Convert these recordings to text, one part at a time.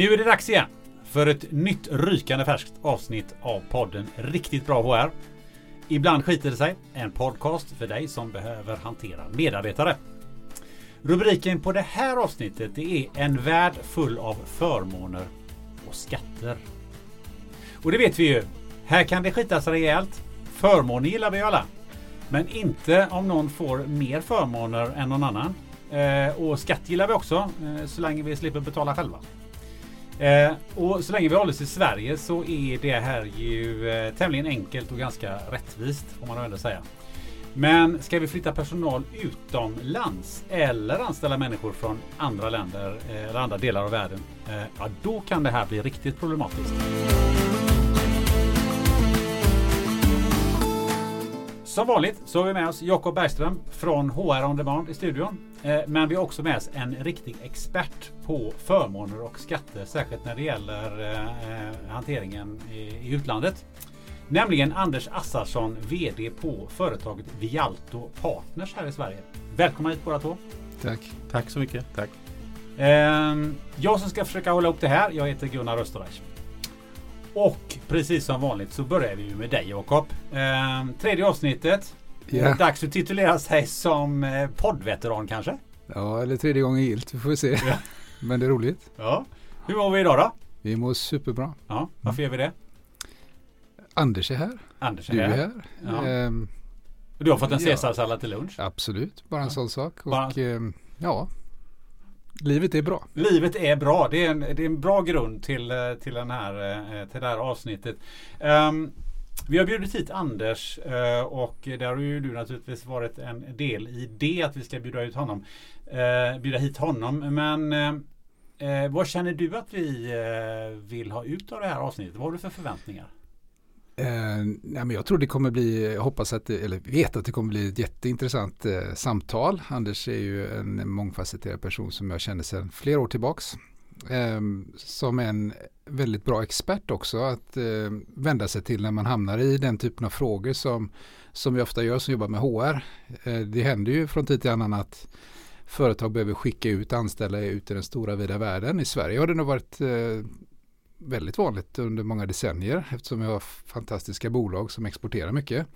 Nu är det dags igen för ett nytt rykande färskt avsnitt av podden Riktigt bra HR. Ibland skiter det sig. En podcast för dig som behöver hantera medarbetare. Rubriken på det här avsnittet är En värld full av förmåner och skatter. Och det vet vi ju. Här kan det skitas rejält. Förmåner gillar vi ju alla. Men inte om någon får mer förmåner än någon annan. Eh, och skatt gillar vi också, eh, så länge vi slipper betala själva. Eh, och så länge vi håller oss i Sverige så är det här ju eh, tämligen enkelt och ganska rättvist får man ändå säga. Men ska vi flytta personal utomlands eller anställa människor från andra länder eh, eller andra delar av världen, eh, ja då kan det här bli riktigt problematiskt. Som vanligt så har vi med oss Jakob Bergström från HR On Demand i studion. Eh, Men vi har också med oss en riktig expert på förmåner och skatter, särskilt när det gäller eh, hanteringen i, utlandet. Nämligen Anders Assarsson, VD på företaget Vialto Partners här i Sverige. Välkomna hit båda två. Tack. Tack så mycket. Tack. Ehm, Jag som ska försöka hålla upp det här, jag heter Gunnar Österreich. Och precis som vanligt så börjar vi ju med dig Jakob. Ehm, Tredje avsnittet. Ja. Dags att titulera sig som eh, poddveteran kanske? ja, eller tredje gången gilt. Vi får se. Ja. Men det är roligt. Ja. Hur mår vi idag då? Vi mår superbra. Ja, varför gör vi det? Anders är här. Anders är Du är här. här. Ja. Ehm, Du har fått en caesarsallad till lunch. absolut, bara en Ja. sån sak. Och Bara- ehm, ja, livet är bra. Livet är bra. Det är en, det är en bra grund till, eh, till, den här, eh, till det här avsnittet. Um, vi har bjudit hit Anders eh, och där har ju du naturligtvis varit en del i det att vi ska bjuda ut honom. Bjuda hit honom. Men vad känner du att vi vill ha ut av det här avsnittet? Vad har du för förväntningar? Eh, nej, men jag tror det kommer bli, jag hoppas att det, eller vet att det kommer bli ett jätteintressant eh, samtal. Anders är ju en mångfacetterad person som jag känner sedan flera år tillbaks. Eh, som en väldigt bra expert också att eh, vända sig till när man hamnar i den typen av frågor som, som vi ofta gör som jobbar med HR. Eh, det händer ju från tid till annan att företag behöver skicka ut anställda ut i den stora vida världen. I Sverige har det nog varit eh, väldigt vanligt under många decennier eftersom vi har fantastiska bolag som exporterar mycket.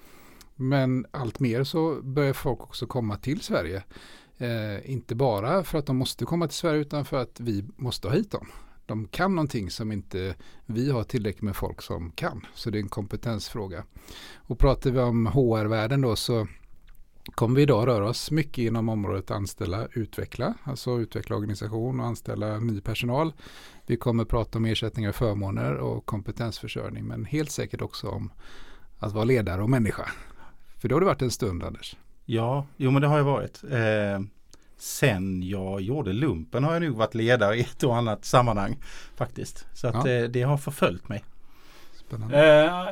Men allt mer så börjar folk också komma till Sverige. Eh, inte bara för att de måste komma till Sverige utan för att vi måste ha hit dem. De kan någonting som inte vi har tillräckligt med folk som kan. Så det är en kompetensfråga. Och pratar vi om HR-världen då så kommer vi idag röra oss mycket inom området anställa, utveckla, alltså utveckla organisation och anställa ny personal. Vi kommer prata om ersättningar och förmåner och kompetensförsörjning men helt säkert också om att vara ledare och människa. För då har det varit en stund Anders. Ja, jo men det har jag varit. Eh, sen jag gjorde lumpen har jag nog varit ledare i ett och annat sammanhang faktiskt. Så att Ja. eh, det har förföljt mig. Spännande. Eh,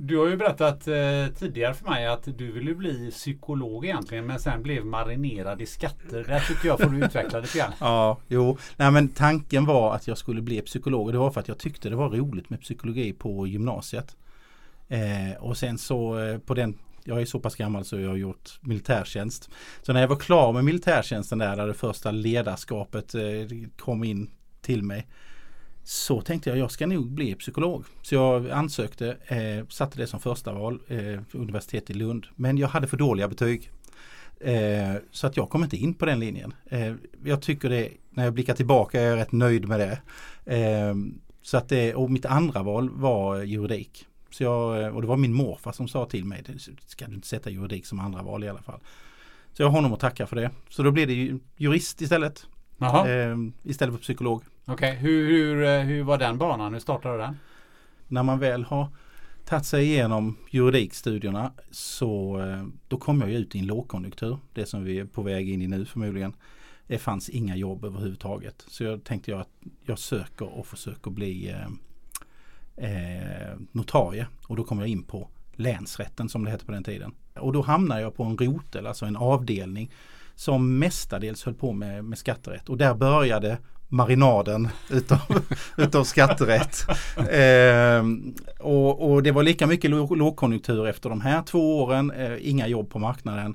du har ju berättat eh, tidigare för mig att du ville bli psykolog egentligen men sen blev marinerad i skatter. Det tycker jag får du utveckla lite grann. Ja, jo. Nej men tanken var att jag skulle bli psykolog och det var för att jag tyckte det var roligt med psykologi på gymnasiet. Eh, och sen så eh, på den jag är så pass gammal så jag har gjort militärtjänst. Så när jag var klar med militärtjänsten där, där det första ledarskapet eh, kom in till mig. Så tänkte jag jag ska nog bli psykolog. Så jag ansökte, eh, satte det som första val, eh, universitet i Lund. Men jag hade för dåliga betyg. Eh, så att jag kom inte in på den linjen. Eh, jag tycker det, när jag blickar tillbaka, jag är rätt nöjd med det. Eh, så att det, och mitt andra val var juridik. Så jag, eh, och det var min morfar som sa till mig, "Det ska du inte sätta juridik som andra val i alla fall. Så jag har honom att tacka för det. Så då blev det ju jurist istället. Eh, istället för psykolog okej. Hur, hur, eh, hur var den banan? Hur startade den? när man väl har tagit sig igenom juridikstudierna så eh, då kom jag ut i en lågkonjunktur. Det som vi är på väg in i nu förmodligen. Det fanns inga jobb överhuvudtaget. Så jag tänkte jag att jag söker och försöker bli eh, eh, notarie. Och då kom jag in på länsrätten som det hette på den tiden. Och då hamnade jag på en rotel, alltså en avdelning som mestadels höll på med, med skatterätt. Och där började marinaden utav, utav skatterätt. Eh, och, och det var lika mycket låg, lågkonjunktur efter de här två åren, eh, inga jobb på marknaden.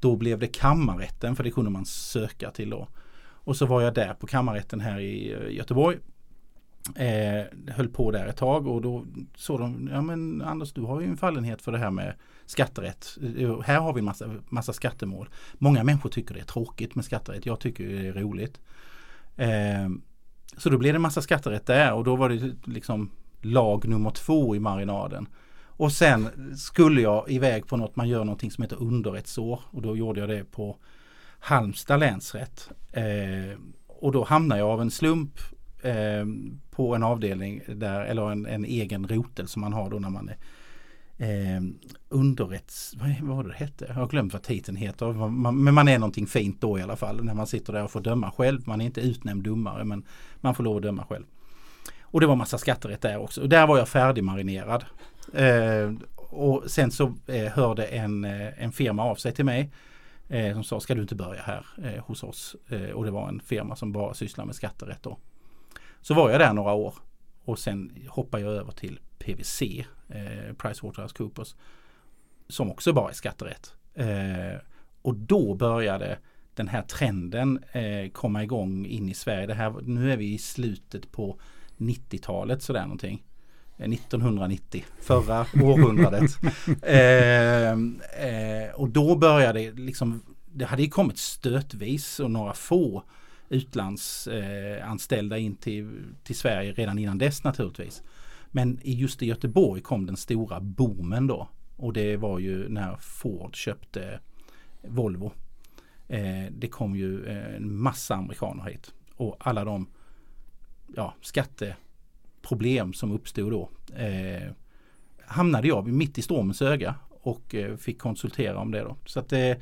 Då blev det kammarrätten för det kunde man söka till då. Och så var jag där på kammarrätten här i eh, Göteborg Eh, höll på där ett tag och då såg de, ja men Anders du har ju en fallenhet för det här med skatterätt. Eh, här har vi massa, massa skattemål. Många människor tycker det är tråkigt med skatterätt. Jag tycker det är roligt. Eh, så då blev det massa skatterätt där och då var det liksom lag nummer två i marinaden. Och sen skulle jag iväg på något, man gör någonting som heter underrättsår och då gjorde jag det på Halmstad länsrätt. Eh, och då hamnade jag av en slump eh, på en avdelning där, eller en, en, egen rotel som man har då när man är eh, underrätts... Vad, vad var det hette? Jag har glömt vad titeln heter. Man, men man är någonting fint då i alla fall när man sitter där och får döma själv. Man är inte utnämnd domare men man får lov att döma själv. Och det var massa skatterätt där också. Och där var jag färdigmarinerad. Eh, och sen så eh, hörde en, eh, en firma av sig till mig eh, som sa, ska du inte börja här eh, hos oss? Eh, och det var en firma som bara sysslar med skatterätt då. Så var jag där några år och sen hoppade jag över till PWC, eh, PricewaterhouseCoopers, som också bara är skatterätt. Eh, och då började den här trenden eh, komma igång in i Sverige. Det här, nu är vi i slutet på 90-talet sådär någonting. 1990, eh, förra århundradet. eh, eh, och då började liksom, det hade ju kommit stötvis och några få utlandsanställda in till, till Sverige redan innan dess naturligtvis. Men just i Göteborg kom den stora boomen då. Och det var ju när Ford köpte Volvo. Eh, det kom ju eh, en massa amerikaner hit. Och alla de ja, skatteproblem som uppstod då eh, hamnade jag mitt i stormens öga och eh, fick konsultera om det då. Så att, eh,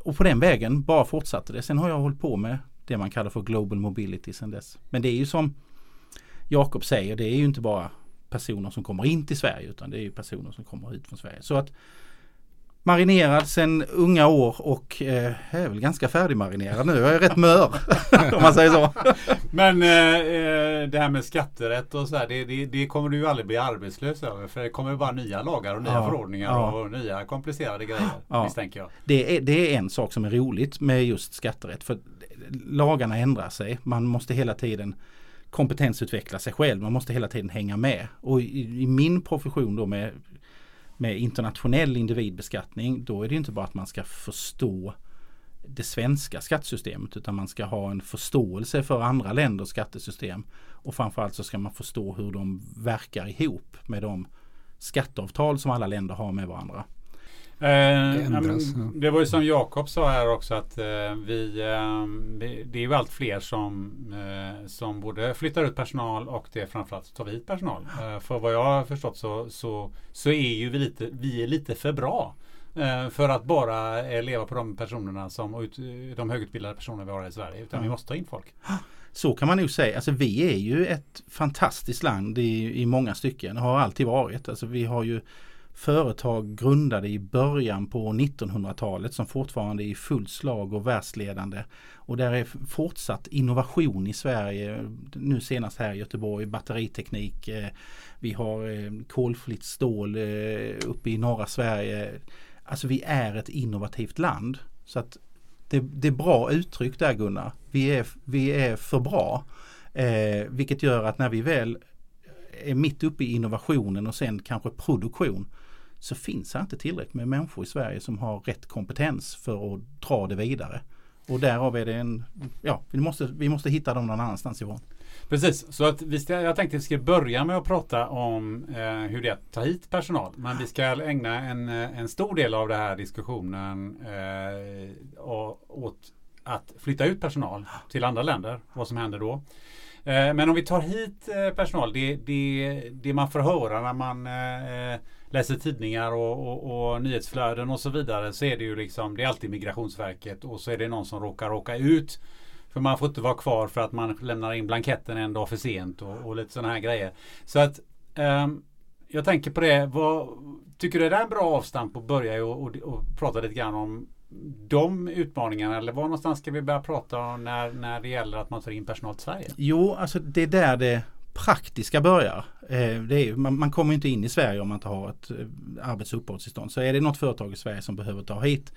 och på den vägen bara fortsatte det. Sen har jag hållit på med det man kallar för Global Mobility sen dess. Men det är ju som Jakob säger, det är ju inte bara personer som kommer in till Sverige utan det är personer som kommer ut från Sverige. Så att marinerad sedan unga år och eh, är väl ganska färdigmarinerad nu. Jag är rätt mör om man säger så. Men eh, det här med skatterätt och så här, det, det, det, kommer du ju aldrig bli arbetslös över. För det kommer bara nya lagar och nya ja, förordningar ja. och nya komplicerade grejer. Ja. Misstänker jag. Det är, det är en sak som är roligt med just skatterätt. För lagarna ändrar sig. Man måste hela tiden kompetensutveckla sig själv. Man måste hela tiden hänga med. Och i, i min profession då med med internationell individbeskattning då är det inte bara att man ska förstå det svenska skattesystemet utan man ska ha en förståelse för andra länders skattesystem. Och framförallt så ska man förstå hur de verkar ihop med de skatteavtal som alla länder har med varandra. Eh, ändras, ja. Det var ju som Jakob sa här också att eh, vi, eh, det är ju allt fler som, eh, som både flyttar ut personal och det framförallt tar hit personal. Eh, för vad jag har förstått så, så, så är ju vi lite, vi är lite för bra eh, för att bara leva på de personerna som ut, de högutbildade personer vi har i Sverige. Utan mm. vi måste ta in folk. Så kan man nog säga. Alltså vi är ju ett fantastiskt land i, i många stycken. Har alltid varit. Alltså vi har ju företag grundade i början på 1900-talet som fortfarande är i fullt slag och världsledande. Och där är fortsatt innovation i Sverige. Nu senast här i Göteborg, batteriteknik. Eh, vi har eh, kolfritt stål eh, uppe i norra Sverige. Alltså vi är ett innovativt land. Så att det, det är bra uttryck där Gunnar. Vi är, vi är för bra. Eh, vilket gör att när vi väl är mitt uppe i innovationen och sen kanske produktion så finns det inte tillräckligt med människor i Sverige som har rätt kompetens för att dra det vidare. Och därav är det en, ja, vi måste, vi måste hitta dem någon annanstans ifrån. Precis, så att vi ska, jag tänkte att vi ska börja med att prata om eh, hur det är att ta hit personal. Men vi ska ägna en, eh, en stor del av den här diskussionen eh, åt att flytta ut personal till andra länder. Vad som händer då. Eh, men om vi tar hit eh, personal, det, det, det man får höra när man eh, eh läser tidningar och, och, och, nyhetsflöden och så vidare så är det ju liksom, det är alltid Migrationsverket och så är det någon som råkar åka ut. För man får inte vara kvar för att man lämnar in blanketten en dag för sent och, och lite sådana här grejer. Så att um, jag tänker på det. Vad, tycker du det är en bra avstamp att börja och, och, och prata lite grann om de utmaningarna eller var någonstans ska vi börja prata om när, när det gäller att man tar in personal till Sverige? Jo, alltså det är där det praktiska börjar. Eh, det är, man, man, kommer inte in i Sverige om man inte har ett arbetsuppehållstillstånd. arbets och uppehållstillstånd. Så är det något företag i Sverige som behöver ta hit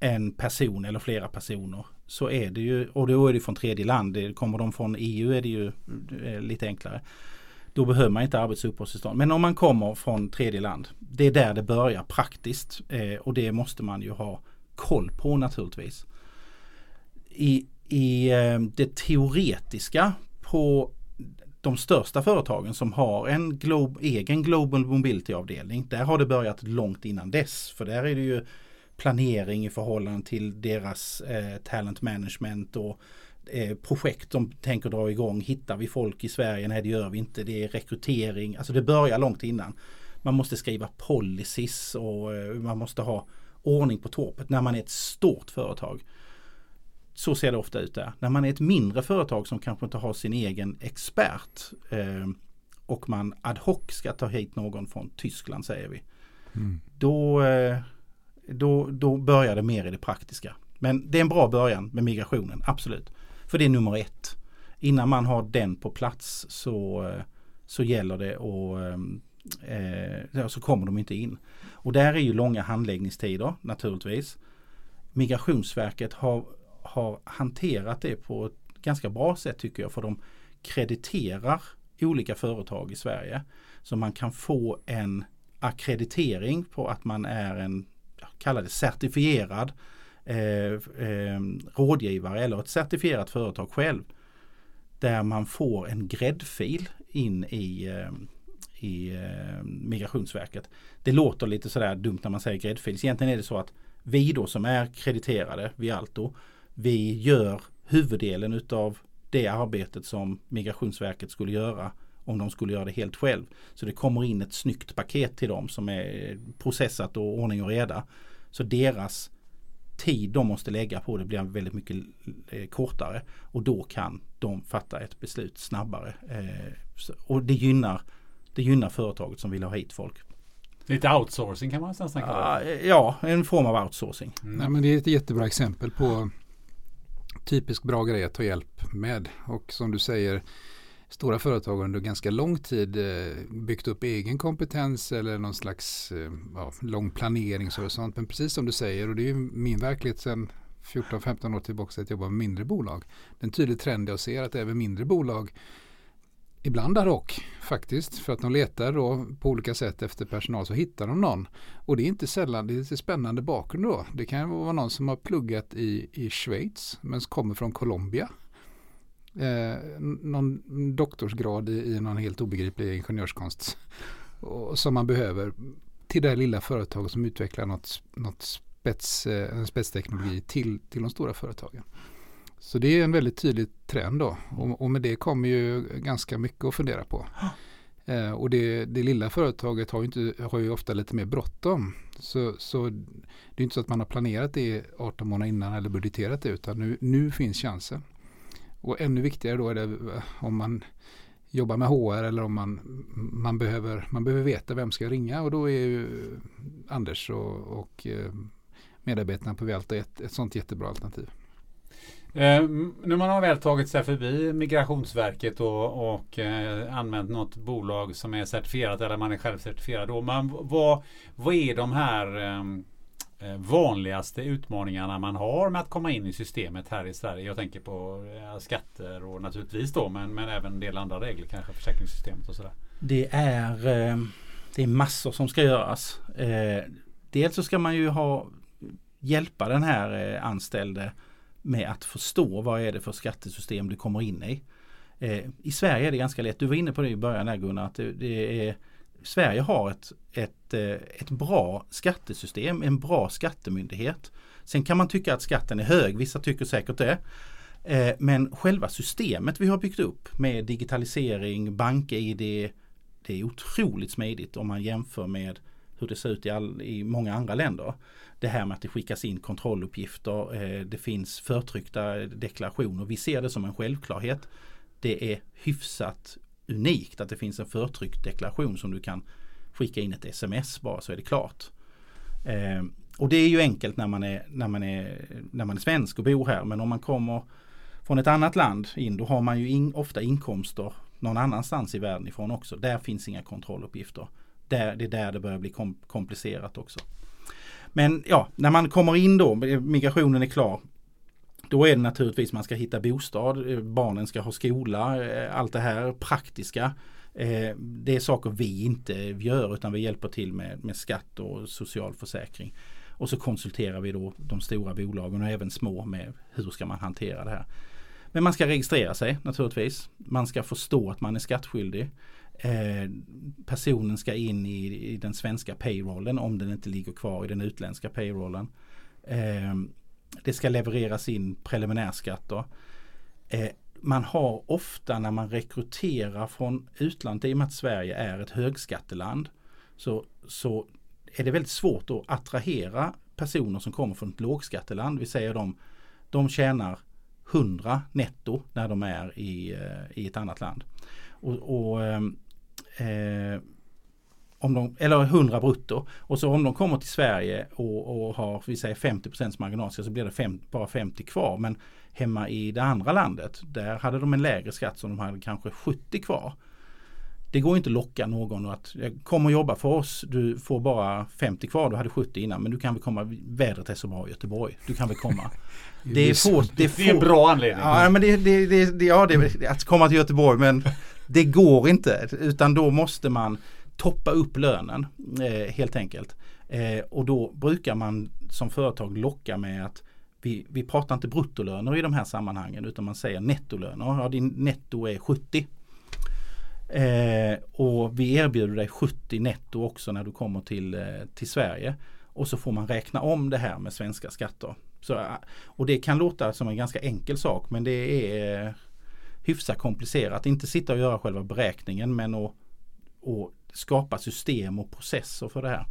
en person eller flera personer så är det ju, och då är det från tredje land, kommer de från EU är det ju eh, lite enklare. Då behöver man inte arbets och uppehållstillstånd. Men om man kommer från tredje land, det är där det börjar praktiskt eh, och det måste man ju ha koll på naturligtvis. I, i eh, det teoretiska på de största företagen som har en glob, egen Global Mobility-avdelning, där har det börjat långt innan dess. För där är det ju planering i förhållande till deras eh, talent management och eh, projekt de tänker dra igång. Hittar vi folk i Sverige? Nej det gör vi inte. Det är rekrytering. Alltså det börjar långt innan. Man måste skriva policies och eh, man måste ha ordning på torpet när man är ett stort företag. Så ser det ofta ut där. När man är ett mindre företag som kanske inte har sin egen expert eh, och man ad hoc ska ta hit någon från Tyskland säger vi. Mm. Då, eh, då, då börjar det mer i det praktiska. Men det är en bra början med migrationen, absolut. För det är nummer ett. Innan man har den på plats så, eh, så gäller det och eh, så kommer de inte in. Och där är ju långa handläggningstider naturligtvis. Migrationsverket har, har hanterat det på ett ganska bra sätt tycker jag för de krediterar olika företag i Sverige. Så man kan få en akkreditering på att man är en kalla det certifierad eh, eh, rådgivare eller ett certifierat företag själv. Där man får en gräddfil in i, eh, i eh, Migrationsverket. Det låter lite sådär dumt när man säger gräddfil. Egentligen är det så att vi då som är krediterade, vid Alto, vi gör huvuddelen utav det arbetet som Migrationsverket skulle göra om de skulle göra det helt själv. Så det kommer in ett snyggt paket till dem som är processat och ordning och reda. Så deras tid de måste lägga på det blir väldigt mycket eh, kortare och då kan de fatta ett beslut snabbare. Eh, och det gynnar, det gynnar företaget som vill ha hit folk. Lite outsourcing kan man nästan kalla det. Ja, en form av outsourcing. Mm. Nej, men det är ett jättebra exempel på typisk bra grej att ta hjälp med. Och som du säger, stora företag har under ganska lång tid eh, byggt upp egen kompetens eller någon slags eh, ja, lång planeringshorisont. Men precis som du säger, och det är ju min verklighet sedan 14-15 år tillbaka att jobba med mindre bolag. Det är en tydlig trend jag ser att även mindre bolag Ibland ad hoc faktiskt för att de letar då på olika sätt efter personal så hittar de någon. Och det är inte sällan, det är lite spännande bakgrund då. Det kan vara någon som har pluggat i, i Schweiz men kommer från Colombia eh, någon doktorsgrad i, i någon helt obegriplig ingenjörskonst och, som man behöver till det här lilla företaget som utvecklar något, något spets, eh, en spetsteknologi till, till de stora företagen. Så det är en väldigt tydlig trend då och, och med det kommer ju ganska mycket att fundera på. Eh, och det, det, lilla företaget har ju, inte, har ju ofta lite mer bråttom. Så, så det är inte så att man har planerat det 18 månader innan eller budgeterat det utan nu, nu finns chansen. Och ännu viktigare då är det eh, om man jobbar med HR eller om man, man, behöver, man behöver veta vem ska ringa och då är ju Anders och, och eh, medarbetarna på Velta ett, ett sånt jättebra alternativ. Eh, när man har väl tagit sig förbi Migrationsverket och, och eh, använt något bolag som är certifierat eller man är själv certifierad. Då, man, vad, vad är de här ehm, eh, vanligaste utmaningarna man har med att komma in i systemet här i Sverige? Jag tänker på eh, skatter och naturligtvis då men, men även en del andra regler kanske försäkringssystemet och sådär. Det är, eh, det är massor som ska göras. Eh, dels så ska man ju ha hjälpa den här eh, anställde med att förstå vad är det för skattesystem du kommer in i. Eh, I Sverige är det ganska lätt. Du var inne på det i början här Gunnar. Att det, det är Sverige har ett, ett, eh, ett bra skattesystem, en bra skattemyndighet. Sen kan man tycka att skatten är hög, vissa tycker säkert det. Eh, men själva systemet vi har byggt upp med digitalisering, bank-id, det är otroligt smidigt om man jämför med hur det ser ut i, all, i många andra länder. Det här med att det skickas in kontrolluppgifter, eh, det finns förtryckta deklarationer. Vi ser det som en självklarhet. Det är hyfsat unikt att det finns en förtryckt deklaration som du kan skicka in ett sms bara så är det klart. Eh, och det är ju enkelt när man är, när, man är, när man är svensk och bor här men om man kommer från ett annat land in då har man ju in, ofta inkomster någon annanstans i världen ifrån också. Där finns inga kontrolluppgifter. Där, det är där det börjar bli kom, komplicerat också. Men ja, när man kommer in då, migrationen är klar. Då är det naturligtvis man ska hitta bostad, eh, barnen ska ha skola, eh, allt det här praktiska. Eh, det är saker vi inte gör utan vi hjälper till med, med skatt och socialförsäkring. Och så konsulterar vi då de stora bolagen och även små med hur ska man hantera det här. Men man ska registrera sig naturligtvis. Man ska förstå att man är skattskyldig. Eh, personen ska in i, i, den svenska payrollen om den inte ligger kvar i den utländska payrollen. Eh, det ska levereras in preliminärskatter. Eh, man har ofta när man rekryterar från utlandet, i och med att Sverige är ett högskatteland, så, så är det väldigt svårt att attrahera personer som kommer från ett lågskatteland. Vi säger de, de tjänar 100 netto när de är i, eh, i ett annat land. Och, och ehm, eh, om de, eller 100 brutto. Och så om de kommer till Sverige och, och har vi säger 50% marginalskatt så blir det fem, bara 50 kvar. Men hemma i det andra landet där hade de en lägre skatt som de hade kanske 70 kvar. Det går inte att locka någon att kom och jobba för oss. Du får bara 50 kvar. Du hade 70 innan. Men du kan väl komma. Vädret är så bra i Göteborg. Du kan väl komma. det, är få, det, är få, det är en bra anledning. Ja, men det, det, det, ja, det, att komma till Göteborg. Men det går inte. Utan då måste man toppa upp lönen eh, helt enkelt. Eh, och då brukar man som företag locka med att vi, vi pratar inte bruttolöner i de här sammanhangen utan man säger nettolöner. Ja, din netto är 70. Eh, och vi erbjuder dig 70 netto också när du kommer till, eh, till Sverige. Och så får man räkna om det här med svenska skatter. Så, eh, och det kan låta som en ganska enkel sak men det är hyfsat komplicerat. Inte sitta och göra själva beräkningen men att, att skapa system och processer för det här.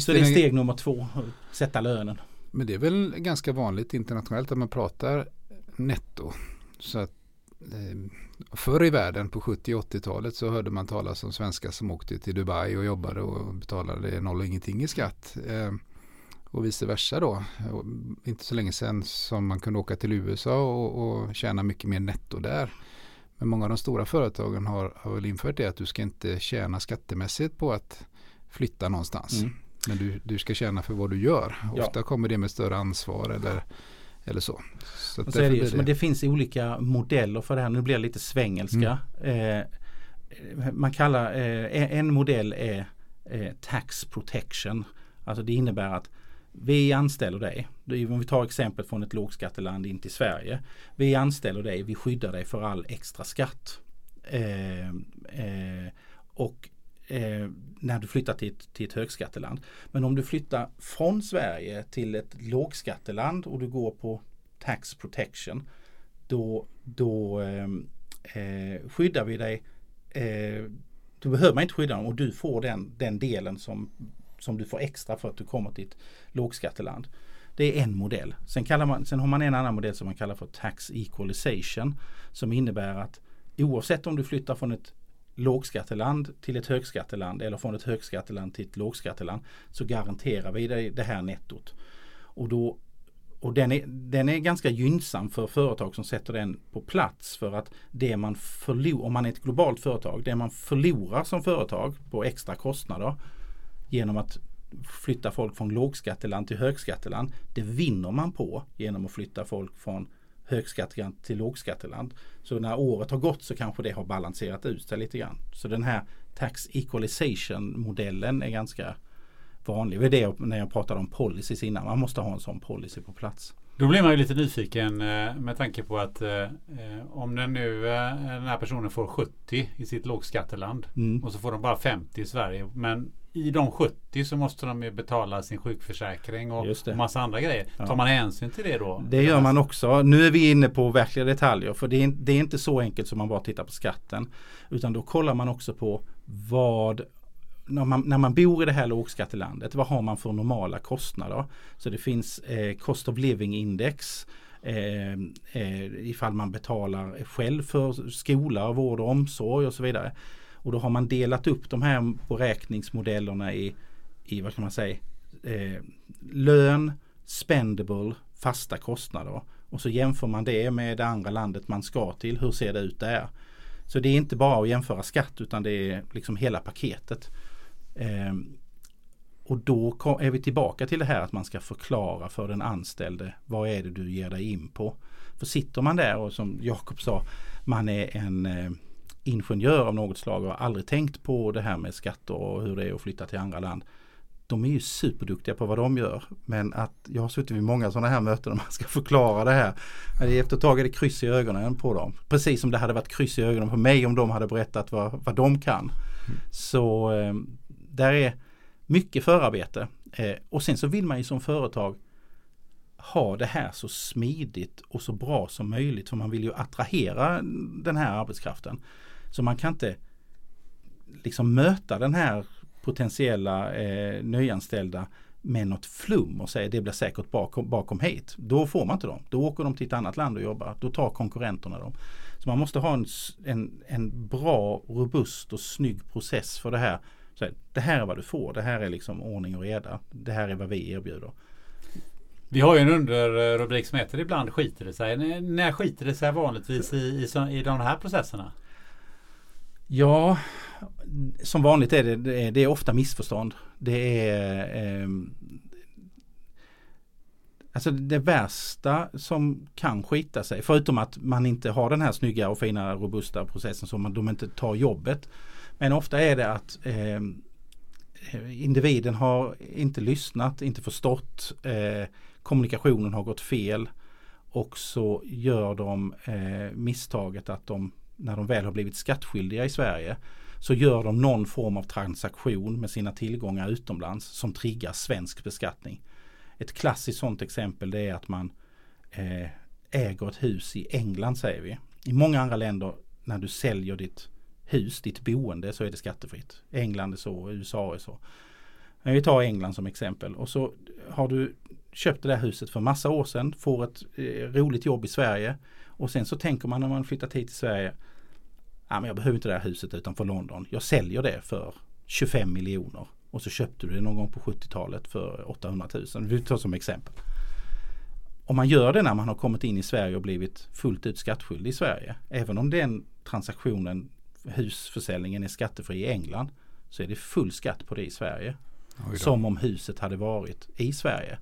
Så det är steg nummer två, sätta lönen. Men det är väl ganska vanligt internationellt att man pratar netto. Så att, eh, förr i världen på 70 80-talet så hörde man talas om svenskar som åkte till Dubai och jobbade och betalade noll och ingenting i skatt. Eh, och vice versa då. Och inte så länge sedan som man kunde åka till USA och, och tjäna mycket mer netto där. Men många av de stora företagen har, har väl infört det att du ska inte tjäna skattemässigt på att flytta någonstans. Mm. Men du, du ska tjäna för vad du gör. Ja. Ofta kommer det med större ansvar eller, eller så. så, så det, det. Men det finns olika modeller för det här. Nu blir det lite svengelska. Mm. Eh, man kallar, eh, en modell är eh, tax protection. Alltså det innebär att vi anställer dig. Om vi tar exempel från ett lågskatteland in till Sverige. Vi anställer dig, vi skyddar dig för all extra skatt. Eh, eh, och eh, när du flyttar till ett, till ett högskatteland. Men om du flyttar från Sverige till ett lågskatteland och du går på tax protection. Då, då eh, eh, skyddar vi dig. Eh, då behöver man inte skydda dem och du får den, den delen som som du får extra för att du kommer till ett lågskatteland. Det är en modell. Sen, kallar man, sen har man en annan modell som man kallar för tax equalization. Som innebär att oavsett om du flyttar från ett lågskatteland till ett högskatteland eller från ett högskatteland till ett lågskatteland så garanterar vi dig det här nettot. Och, då, och den, är, den är ganska gynnsam för företag som sätter den på plats för att det man förlorar, om man är ett globalt företag, det man förlorar som företag på extra kostnader genom att flytta folk från lågskatteland till högskatteland. Det vinner man på genom att flytta folk från högskatteland till lågskatteland. Så när året har gått så kanske det har balanserat ut sig lite grann. Så den här tax equalization modellen är ganska vanlig. Det är det när jag pratade om policies innan. Man måste ha en sån policy på plats. Då blir man ju lite nyfiken eh, med tanke på att eh, eh, om den nu den här personen får 70 i sitt lågskatteland mm. och så får de bara 50 i Sverige. Men i de 70 så måste de ju betala sin sjukförsäkring och massa andra grejer. Ja. Tar man hänsyn till det då? Det gör man också. Nu är vi inne på verkliga detaljer för det är, det är inte så enkelt som man bara tittar på skatten. Utan då kollar man också på vad när man, när man bor i det här lågskattelandet, vad har man för normala kostnader? Så det finns eh, Cost of Living Index eh, eh, ifall man betalar själv för skola, vård och omsorg och så vidare. Och då har man delat upp de här beräkningsmodellerna i, i vad kan man säga, eh, lön, spendable, fasta kostnader. Och så jämför man det med det andra landet man ska till. Hur ser det ut där? Så det är inte bara att jämföra skatt utan det är liksom hela paketet. Eh, och då är vi tillbaka till det här att man ska förklara för den anställde vad är det du ger dig in på. För sitter man där och som Jakob sa, man är en eh, ingenjör av något slag och har aldrig tänkt på det här med skatter och hur det är att flytta till andra land. De är ju superduktiga på vad de gör. Men att jag har suttit vid många sådana här möten och man ska förklara det här. Efter ett tag är det kryss i ögonen på dem. Precis som det hade varit kryss i ögonen på mig om de hade berättat vad, vad de kan. Mm. Så eh, där är mycket förarbete. Eh, och sen så vill man ju som företag ha det här så smidigt och så bra som möjligt. För man vill ju attrahera den här arbetskraften. Så man kan inte liksom möta den här potentiella eh, nyanställda med något flum och säga det blir säkert bakom, bakom hit. Då får man inte dem. Då åker de till ett annat land och jobbar. Då tar konkurrenterna dem. Så man måste ha en, en, en bra, robust och snygg process för det här. Så det här är vad du får. Det här är liksom ordning och reda. Det här är vad vi erbjuder. Vi har ju en underrubrik som heter Ibland skiter det sig. N när skiter det sig vanligtvis i, i, i de här processerna? Ja, som vanligt är det, det är, ofta missförstånd. Det är eh, Alltså det värsta som kan skita sig, förutom att man inte har den här snygga och fina robusta processen som man, de inte tar jobbet. Men ofta är det att eh, individen har inte lyssnat, inte förstått, eh, kommunikationen har gått fel och så gör de eh, misstaget att de när de väl har blivit skattskyldiga i Sverige så gör de någon form av transaktion med sina tillgångar utomlands som triggar svensk beskattning. Ett klassiskt sådant exempel det är att man eh, äger ett hus i England säger vi. I många andra länder när du säljer ditt hus, ditt boende så är det skattefritt. England är så, USA är så. Men vi tar England som exempel och så har du köpt det där huset för massa år sedan, får ett eh, roligt jobb i Sverige och sen så tänker man när man flyttat hit till Sverige ja, men jag behöver inte det här huset utanför London. Jag säljer det för 25 miljoner. Och så köpte du det någon gång på 70-talet för 800 000. Vi tar som exempel. Om man gör det när man har kommit in i Sverige och blivit fullt ut skattskyldig i Sverige. Även om den transaktionen, husförsäljningen är skattefri i England. Så är det full skatt på det i Sverige. Som om huset hade varit i Sverige.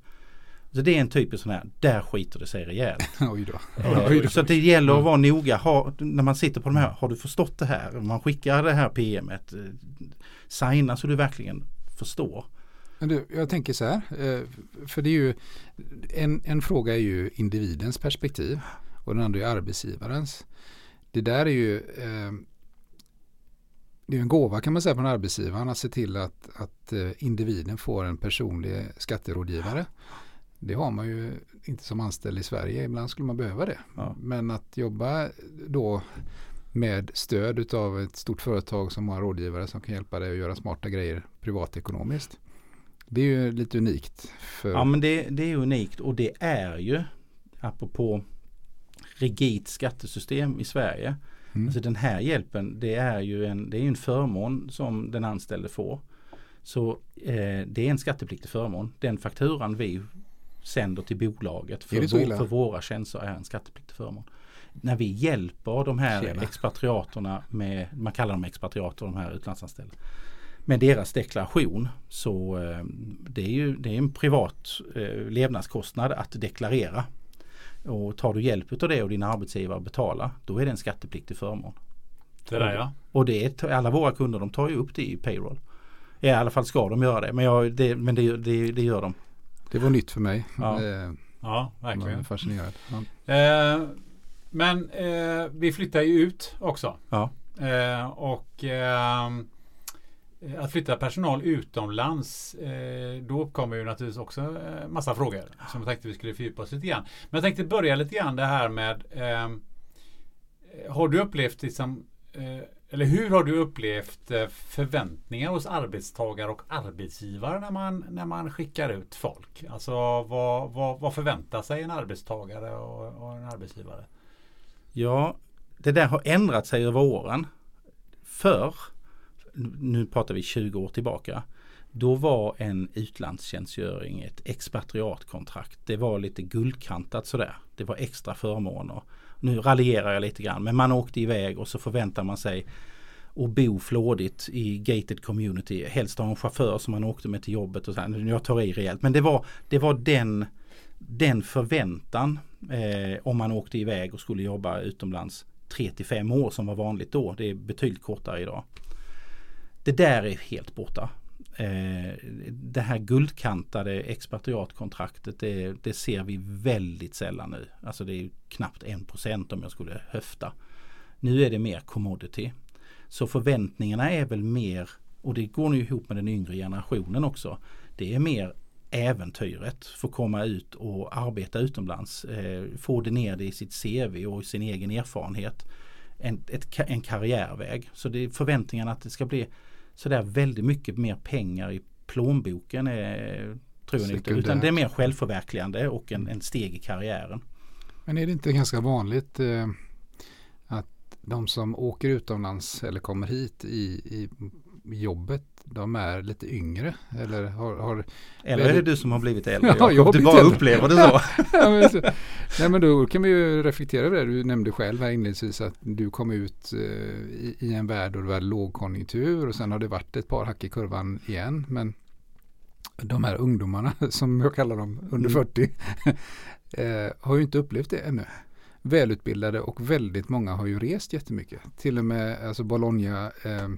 Så det är en typisk sån här, där skiter det sig rejält. Oj då. Oj då. Så det gäller att vara noga. Ha, när man sitter på de här, har du förstått det här? Man skickar det här PMet. Eh, signa så du verkligen förstår. Men du, jag tänker så här, eh, för det är ju en, en fråga är ju individens perspektiv och den andra är arbetsgivarens. Det där är ju eh, det är en gåva kan man säga från arbetsgivaren att se till att, att individen får en personlig skatterådgivare. Det har man ju inte som anställd i Sverige. Ibland skulle man behöva det. Ja. Men att jobba då med stöd av ett stort företag som har rådgivare som kan hjälpa dig att göra smarta grejer privatekonomiskt. Det är ju lite unikt. För... Ja men det, det är unikt och det är ju apropå rigidt skattesystem i Sverige. Mm. Alltså den här hjälpen det är ju en, det är en förmån som den anställde får. Så eh, det är en skattepliktig förmån. Den fakturan vi sänder till bolaget för, vår, för våra tjänster är en skattepliktig förmån. När vi hjälper de här Tjena. expatriaterna med, man kallar dem expatriater, de här utlandsanställda, med deras deklaration så eh, det är ju det är en privat eh, levnadskostnad att deklarera. Och tar du hjälp av det och din arbetsgivare betalar då är det en skattepliktig förmån. Det där, ja. Och det är, alla våra kunder de tar ju upp det i payroll. I alla fall ska de göra det men, jag, det, men det, det, det gör de. Det var nytt för mig. Ja, eh, ja verkligen. Fascinerad. Ja. Eh, men eh, vi flyttar ju ut också. Ja. Eh, och eh, att flytta personal utomlands då uppkommer ju naturligtvis också massa frågor som jag tänkte vi skulle fördjupa oss lite grann. Men jag tänkte börja lite grann det här med Har du upplevt liksom eller hur har du upplevt eh, förväntningar hos arbetstagare och arbetsgivare när man, när man skickar ut folk? Alltså vad, vad, vad förväntar sig en arbetstagare och, och en arbetsgivare? Ja, det där har ändrat sig över åren. Förr, nu pratar vi 20 år tillbaka, då var en utlandstjänstgöring ett expatriatkontrakt. Det var lite guldkantat sådär. Det var extra förmåner nu raljerar jag lite grann, men man åkte iväg och så förväntar man sig och bo flådigt i gated community. Helst ha en chaufför som man åkte med till jobbet och så här. Jag tar i rejält. Men det var, det var den, den förväntan eh, om man åkte iväg och skulle jobba utomlands 3 till 5 år som var vanligt då. Det är betydligt kortare idag. Det där är helt borta. Eh, det här guldkantade expatriatkontraktet det, det, ser vi väldigt sällan nu. Alltså det är knappt 1% om jag skulle höfta. Nu är det mer commodity. Så förväntningarna är väl mer, och det går nu ihop med den yngre generationen också. Det är mer äventyret, få komma ut och arbeta utomlands. Eh, få det ner det i sitt CV och sin egen erfarenhet. En, ett, en karriärväg. Så det är förväntningarna att det ska bli sådär väldigt mycket mer pengar i plånboken är, tror jag inte. Utan det är mer självförverkligande och en, en steg i karriären. Men är det inte ganska vanligt eh, att de som åker utomlands eller kommer hit i, i jobbet de är lite yngre? Eller, har, har eller är det du som har blivit äldre? Ja, jag du bara äldre. upplever det så. ja, men så. Nej men då kan vi ju reflektera över det. Du nämnde själv här inledningsvis att du kom ut eh, i, i, en värld och det var lågkonjunktur och sen har det varit ett par hack i kurvan igen. Men de här ungdomarna som jag kallar dem under 40 mm. eh, har ju inte upplevt det ännu välutbildade och väldigt många har ju rest jättemycket. Till och med alltså Bologna eh,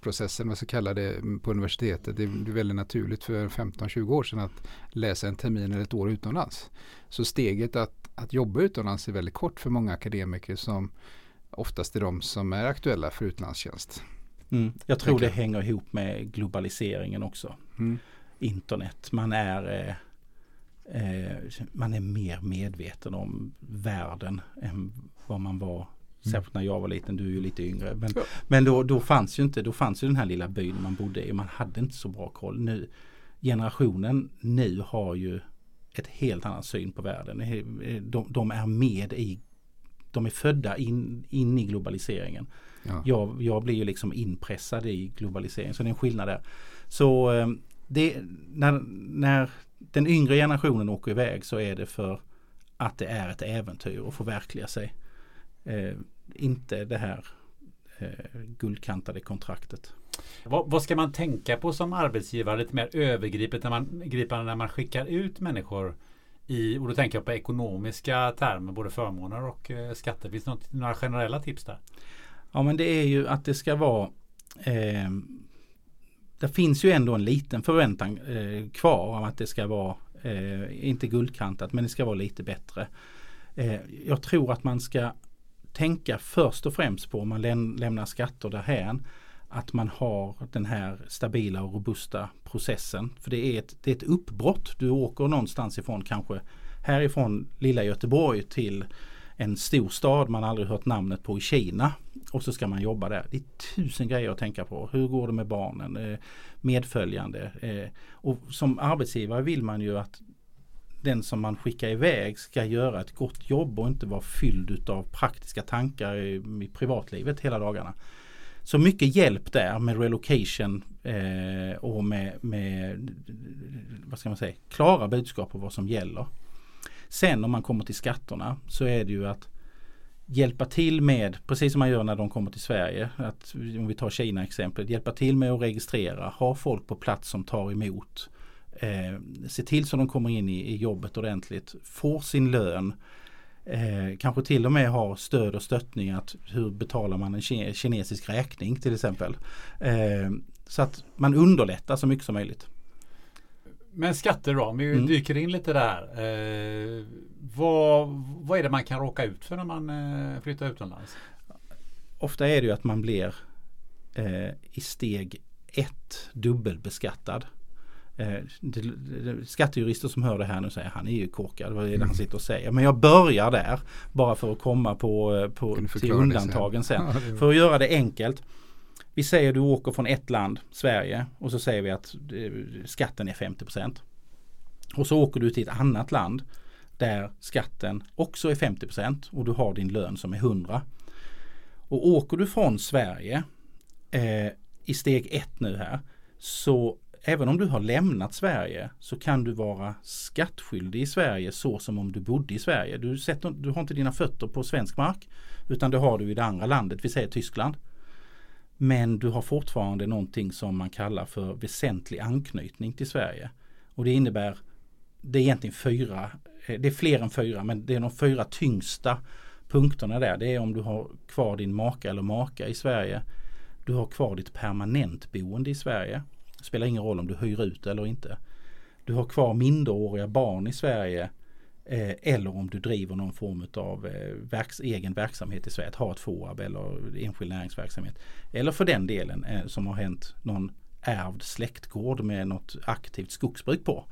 processen, vad ska kalla det, på universitetet. Det är väldigt naturligt för 15-20 år sedan att läsa en termin eller ett år utomlands. Så steget att, att jobba utomlands är väldigt kort för många akademiker som oftast är de som är aktuella för utlandstjänst. Mm. Jag tror det hänger ihop med globaliseringen också. Mm. Internet, man är eh, eh, man är mer medveten om världen än vad man var Mm. Särskilt när jag var liten, du är ju lite yngre. Men, ja. men då, då fanns ju inte, då fanns ju den här lilla byn man bodde i. Man hade inte så bra koll. Nu, generationen nu har ju ett helt annat syn på världen. De, de är med i, de är födda in, in i globaliseringen. Ja. Jag, jag blir ju liksom inpressad i globaliseringen. Så det är en skillnad där. Så eh, det, när, när den yngre generationen åker iväg så är det för att det är ett äventyr att förverkliga sig eh, inte det här eh, guldkantade kontraktet. Vad, vad, ska man tänka på som arbetsgivare lite mer övergripande när man, gripande när man skickar ut människor i, och då tänker jag på ekonomiska termer, både förmåner och eh, skatter. Finns det något, några generella tips där? Ja men det är ju att det ska vara eh, Det finns ju ändå en liten förväntan eh, kvar om att det ska vara eh, inte guldkantat men det ska vara lite bättre. Eh, jag tror att man ska tänka först och främst på om man läm lämnar skatter därhän att man har den här stabila och robusta processen. För det är ett, det är ett uppbrott. Du åker någonstans ifrån kanske härifrån lilla Göteborg till en stor stad man aldrig hört namnet på i Kina. Och så ska man jobba där. Det är tusen grejer att tänka på. Hur går det med barnen? Eh, medföljande. Eh, och som arbetsgivare vill man ju att den som man skickar iväg ska göra ett gott jobb och inte vara fylld av praktiska tankar i, i privatlivet hela dagarna. Så mycket hjälp där med relocation eh, och med, med vad ska man säga, klara budskap på vad som gäller. Sen om man kommer till skatterna så är det ju att hjälpa till med, precis som man gör när de kommer till Sverige, att om vi tar Kina exempel, hjälpa till med att registrera, ha folk på plats som tar emot Eh, se till så de kommer in i, i jobbet ordentligt, får sin lön, eh, kanske till och med har stöd och stöttning att hur betalar man en kinesisk räkning till exempel. Eh, så att man underlättar så mycket som möjligt. Men skatter då, om vi mm. dyker in lite där. Eh, vad, vad är det man kan råka ut för när man eh, flyttar utomlands? Ofta är det ju att man blir eh, i steg ett dubbelbeskattad. Eh, skattejurister som hör det här nu säger han är ju korkad. Vad är det han mm. sitter och säger? Men jag börjar där bara för att komma på, eh, på till undantagen sen. sen. För att göra det enkelt. Vi säger du åker från ett land, Sverige, och så säger vi att eh, skatten är 50% Och så åker du till ett annat land där skatten också är 50% och du har din lön som är 100. Och åker du från Sverige eh, i steg ett nu här så även om du har lämnat Sverige så kan du vara skattskyldig i Sverige så som om du bodde i Sverige. Du, sätter, du har inte dina fötter på svensk mark utan det har du i det andra landet, vi säger Tyskland. Men du har fortfarande någonting som man kallar för väsentlig anknytning till Sverige. Och det innebär, det är egentligen fyra, det är fler än fyra, men det är de fyra tyngsta punkterna där. Det är om du har kvar din maka eller maka i Sverige. Du har kvar ditt permanentboende i Sverige. Det spelar ingen roll om du hyr ut eller inte. Du har kvar minderåriga barn i Sverige Eh, eller om du driver någon form av eh, verks, egen verksamhet i Sverige, att ha ett FOAB eller enskild näringsverksamhet. Eller för den delen eh, som har hänt någon ärvd släktgård med något aktivt skogsbruk på.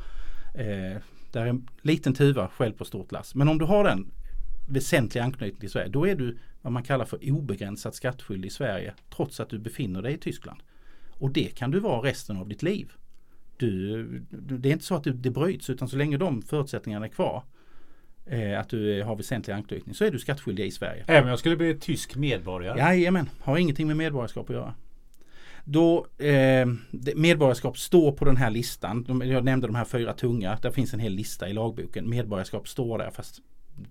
Eh, där är en liten tuva själv på stort lass. Men om du har den väsentliga anknytning till Sverige, då är du vad man kallar för obegränsat skattskyldig i Sverige trots att du befinner dig i Tyskland. Och det kan du vara resten av ditt liv. Du, det är inte så att det bryts utan så länge de förutsättningarna är kvar eh, att du har väsentlig anknytning så är du skattskyldig i Sverige. Även om jag skulle bli tysk medborgare? Jajamän, har ingenting med medborgarskap att göra. Då eh, medborgarskap står på den här listan. Jag nämnde de här fyra tunga. Där finns en hel lista i lagboken. Medborgarskap står där fast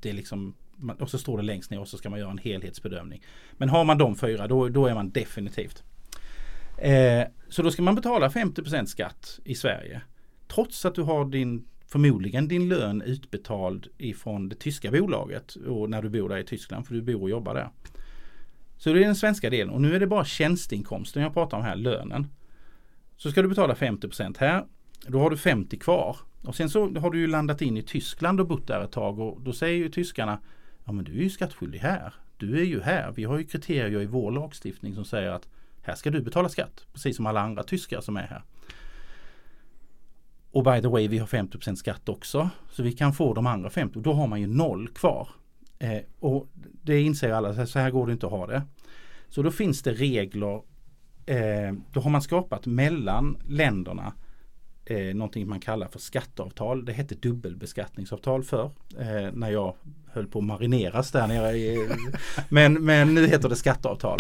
det är liksom och så står det längst ner och så ska man göra en helhetsbedömning. Men har man de fyra då, då är man definitivt. Eh, så då ska man betala 50% skatt i Sverige. Trots att du har din förmodligen din lön utbetald ifrån det tyska bolaget och när du bor där i Tyskland för du bor och jobbar där. Så det är den svenska delen och nu är det bara tjänsteinkomsten jag pratar om här, lönen. Så ska du betala 50% här. Då har du 50 kvar. Och sen så har du ju landat in i Tyskland och bott där ett tag och då säger ju tyskarna Ja men du är ju skattskyldig här. Du är ju här. Vi har ju kriterier i vår lagstiftning som säger att här ska du betala skatt. Precis som alla andra tyskar som är här. Och by the way, vi har 50% skatt också. Så vi kan få de andra 50. Då har man ju noll kvar. Eh, och det inser alla, så här går det inte att ha det. Så då finns det regler. Eh, då har man skapat mellan länderna eh, någonting man kallar för skatteavtal. Det hette dubbelbeskattningsavtal för eh, när jag höll på att marineras där nere. I, men, men nu heter det skatteavtal.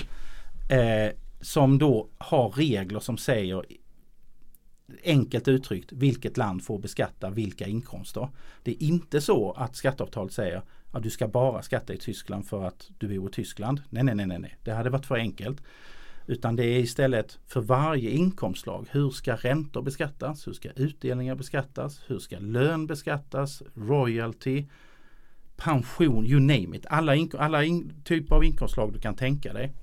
Eh, som då har regler som säger enkelt uttryckt vilket land får beskatta vilka inkomster. Det är inte så att skatteavtalet säger att du ska bara skatta i Tyskland för att du bor i Tyskland. Nej, nej, nej, nej, det hade varit för enkelt. Utan det är istället för varje inkomstslag. Hur ska räntor beskattas? Hur ska utdelningar beskattas? Hur ska lön beskattas? Royalty? Pension, you name it. Alla, alla typer av inkomstslag du kan tänka dig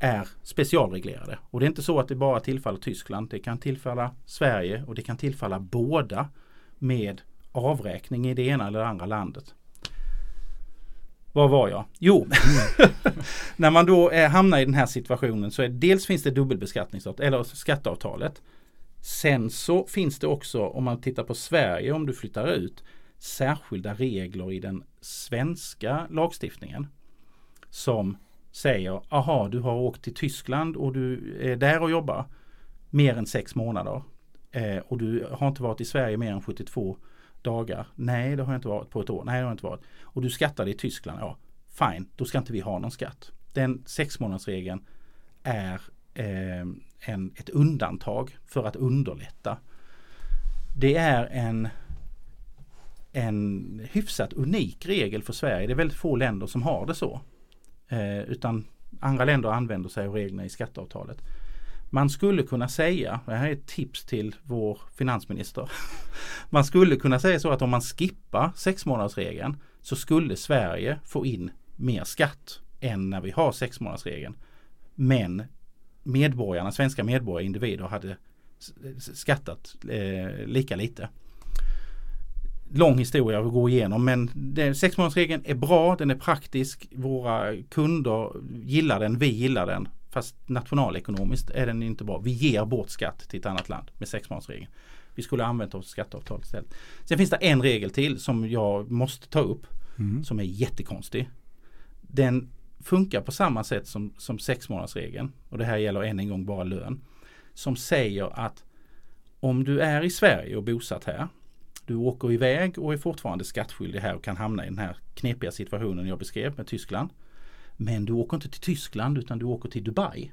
är specialreglerade. Och det är inte så att det bara tillfaller Tyskland. Det kan tillfalla Sverige och det kan tillfalla båda med avräkning i det ena eller det andra landet. Var var jag? Jo, när man då är, hamnar i den här situationen så är dels finns det dubbelbeskattningsavtalet, eller skatteavtalet. Sen så finns det också om man tittar på Sverige om du flyttar ut särskilda regler i den svenska lagstiftningen som säger aha du har åkt till Tyskland och du är där och jobbar mer än sex månader eh, och du har inte varit i Sverige mer än 72 dagar. Nej, det har jag inte varit på ett år. Nej, det har jag inte varit. Och du skattade i Tyskland. Ja, fine, då ska inte vi ha någon skatt. Den sexmånadersregeln är eh, en, ett undantag för att underlätta. Det är en en hyfsat unik regel för Sverige. Det är väldigt få länder som har det så. Eh, utan andra länder använder sig av reglerna i skatteavtalet. Man skulle kunna säga, det här är ett tips till vår finansminister. Man skulle kunna säga så att om man skippar sexmånadersregeln så skulle Sverige få in mer skatt än när vi har sexmånadersregeln. Men medborgarna, svenska medborgare, individer hade skattat eh, lika lite lång historia att gå igenom men sexmånadersregeln är bra, den är praktisk, våra kunder gillar den, vi gillar den. Fast nationalekonomiskt är den inte bra. Vi ger bort skatt till ett annat land med sexmånadersregeln. Vi skulle använt oss av skatteavtal istället. Sen finns det en regel till som jag måste ta upp mm. som är jättekonstig. Den funkar på samma sätt som, som sexmånadersregeln och det här gäller än en gång bara lön. Som säger att om du är i Sverige och bosatt här du åker iväg och är fortfarande skattskyldig här och kan hamna i den här knepiga situationen jag beskrev med Tyskland. Men du åker inte till Tyskland utan du åker till Dubai.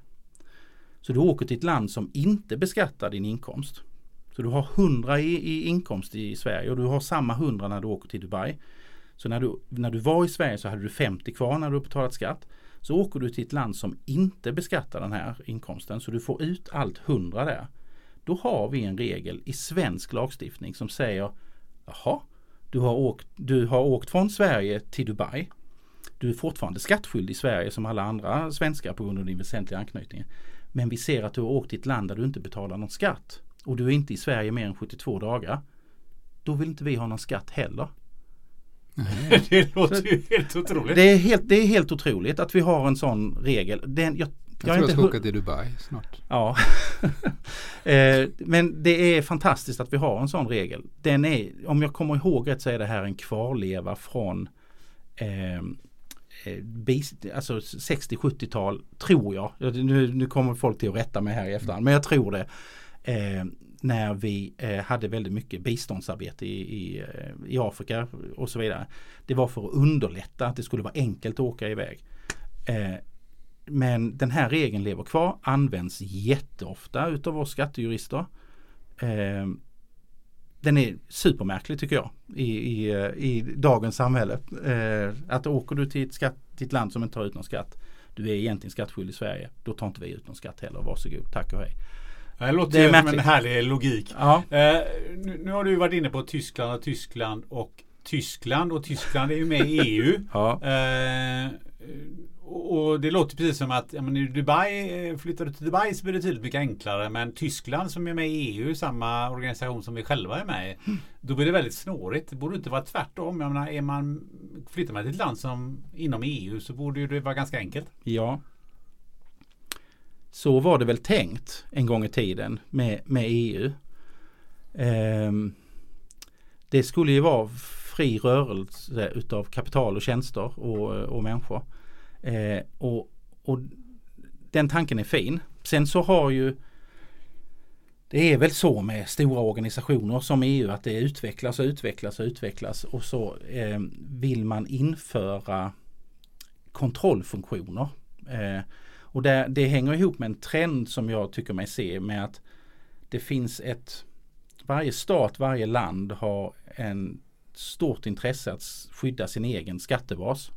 Så du åker till ett land som inte beskattar din inkomst. Så du har 100 i, i inkomst i Sverige och du har samma 100 när du åker till Dubai. Så när du, när du var i Sverige så hade du 50 kvar när du betalat skatt. Så åker du till ett land som inte beskattar den här inkomsten så du får ut allt hundra där. Då har vi en regel i svensk lagstiftning som säger Jaha, du har åkt, du har åkt från Sverige till Dubai. Du är fortfarande skattskyldig i Sverige som alla andra svenskar på grund av din väsentliga anknytning. Men vi ser att du har åkt till ett land där du inte betalar någon skatt. Och du är inte i Sverige mer än 72 dagar. Då vill inte vi ha någon skatt heller. det låter ju helt otroligt. Det är helt, det är helt otroligt att vi har en sån regel. Den, jag, jag, jag tror jag ska åka till Dubai snart. Ja. eh, men det är fantastiskt att vi har en sån regel. Den är, om jag kommer ihåg rätt så är det här en kvarleva från eh, alltså 60-70-tal tror jag. Nu, nu, kommer folk till att rätta mig här i efterhand men jag tror det. Eh, när vi eh, hade väldigt mycket biståndsarbete i, i, i, Afrika och så vidare. Det var för att underlätta att det skulle vara enkelt att åka iväg. Eh, men den här regeln lever kvar, används jätteofta utav oss skattejurister. Eh, den är supermärklig tycker jag i, i, i dagens samhälle. Eh, att åker du till ett, skatt, till ett land som inte tar ut någon skatt. Du är egentligen skattskyldig i Sverige. Då tar inte vi ut någon skatt heller. Varsågod, tack och hej. Det låter det som en härlig logik. Ja. Eh, nu, nu, har du varit inne på Tyskland och Tyskland och Tyskland och Tyskland är ju med i EU. Ja. Eh, och det låter precis som att ja, men i Dubai, eh, flyttar du till Dubai så blir det tydligt mycket enklare. Men Tyskland som är med i EU, samma organisation som vi själva är med i. Mm. Då blir det väldigt snårigt. Det borde inte vara tvärtom. Jag menar, är man, flyttar man till ett land som inom EU så borde det vara ganska enkelt. Ja. Så var det väl tänkt en gång i tiden med, med EU. Um, det skulle ju vara fri rörelse utav kapital och tjänster och, och människor. Eh, och, och den tanken är fin. Sen så har ju det är väl så med stora organisationer som EU att det utvecklas och utvecklas och utvecklas och så eh, vill man införa kontrollfunktioner. Eh, och det, det hänger ihop med en trend som jag tycker mig se med att det finns ett varje stat, varje land har en stort intresse att skydda sin egen skattebas.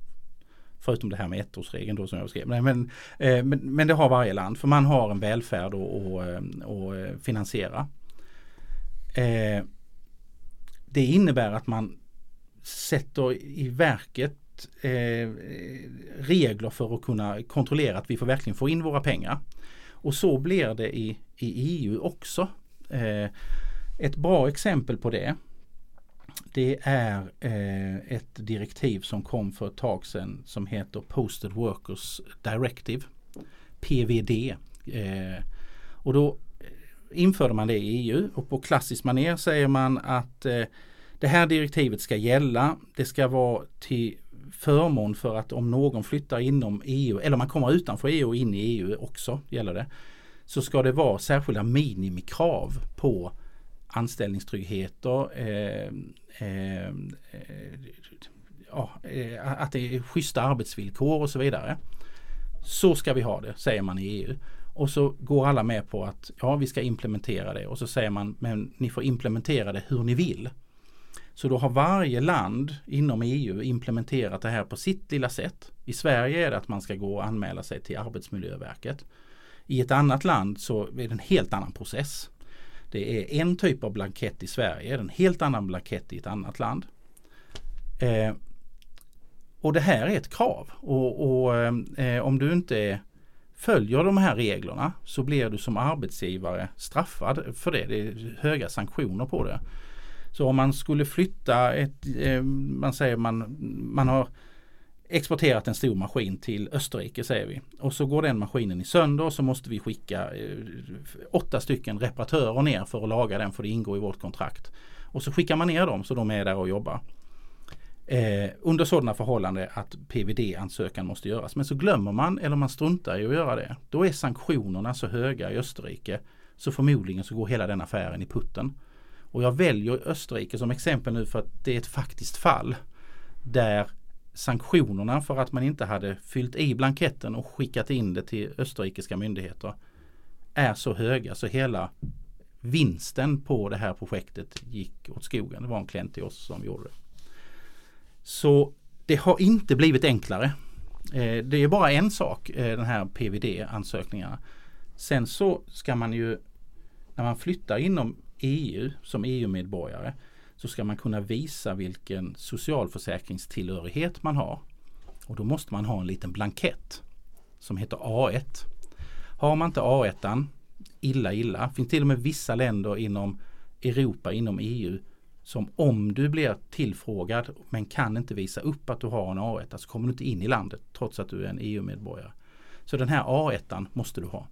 Förutom det här med ettårsregeln då som jag beskrev. Men, eh, men, men, det har varje land för man har en välfärd att eh, eh, finansiera. Eh, det innebär att man sätter i verket eh, regler för att kunna kontrollera att vi får verkligen få in våra pengar. Och så blir det i, i EU också. Eh, ett bra exempel på det det är eh, ett direktiv som kom för ett tag sedan som heter Posted Workers Directive. PVD. Eh, och då eh, införde man det i EU och på klassiskt manér säger man att eh, det här direktivet ska gälla. Det ska vara till förmån för att om någon flyttar inom EU eller man kommer utanför EU och in i EU också gäller det. Så ska det vara särskilda minimikrav på anställningstryggheter, eh, Eh, eh, ja, eh, att det är schyssta arbetsvillkor och så vidare. Så ska vi ha det, säger man i EU. Och så går alla med på att ja, vi ska implementera det och så säger man men ni får implementera det hur ni vill. Så då har varje land inom EU implementerat det här på sitt lilla sätt. I Sverige är det att man ska gå och anmäla sig till Arbetsmiljöverket. I ett annat land så är det en helt annan process. Det är en typ av blankett i Sverige, en helt annan blankett i ett annat land. Eh, och det här är ett krav och, och eh, om du inte följer de här reglerna så blir du som arbetsgivare straffad för det. Det är höga sanktioner på det. Så om man skulle flytta ett, eh, man säger man, man har exporterat en stor maskin till Österrike säger vi. Och så går den maskinen i sönder och så måste vi skicka eh, åtta stycken reparatörer ner för att laga den för det ingår i vårt kontrakt. Och så skickar man ner dem så de är där och jobbar. Eh, under sådana förhållanden att PVD-ansökan måste göras. Men så glömmer man eller man struntar i att göra det. Då är sanktionerna så höga i Österrike så förmodligen så går hela den affären i putten. Och jag väljer Österrike som exempel nu för att det är ett faktiskt fall där sanktionerna för att man inte hade fyllt i blanketten och skickat in det till österrikiska myndigheter är så höga så hela vinsten på det här projektet gick åt skogen. Det var en klient till oss som gjorde det. Så det har inte blivit enklare. Eh, det är bara en sak, eh, den här PVD-ansökningarna. Sen så ska man ju, när man flyttar inom EU som EU-medborgare, så ska man kunna visa vilken socialförsäkringstillhörighet man har. Och då måste man ha en liten blankett som heter A1. Har man inte A1, illa illa. Finns till och med vissa länder inom Europa, inom EU som om du blir tillfrågad men kan inte visa upp att du har en A1 så alltså kommer du inte in i landet trots att du är en EU-medborgare. Så den här A1 måste du ha.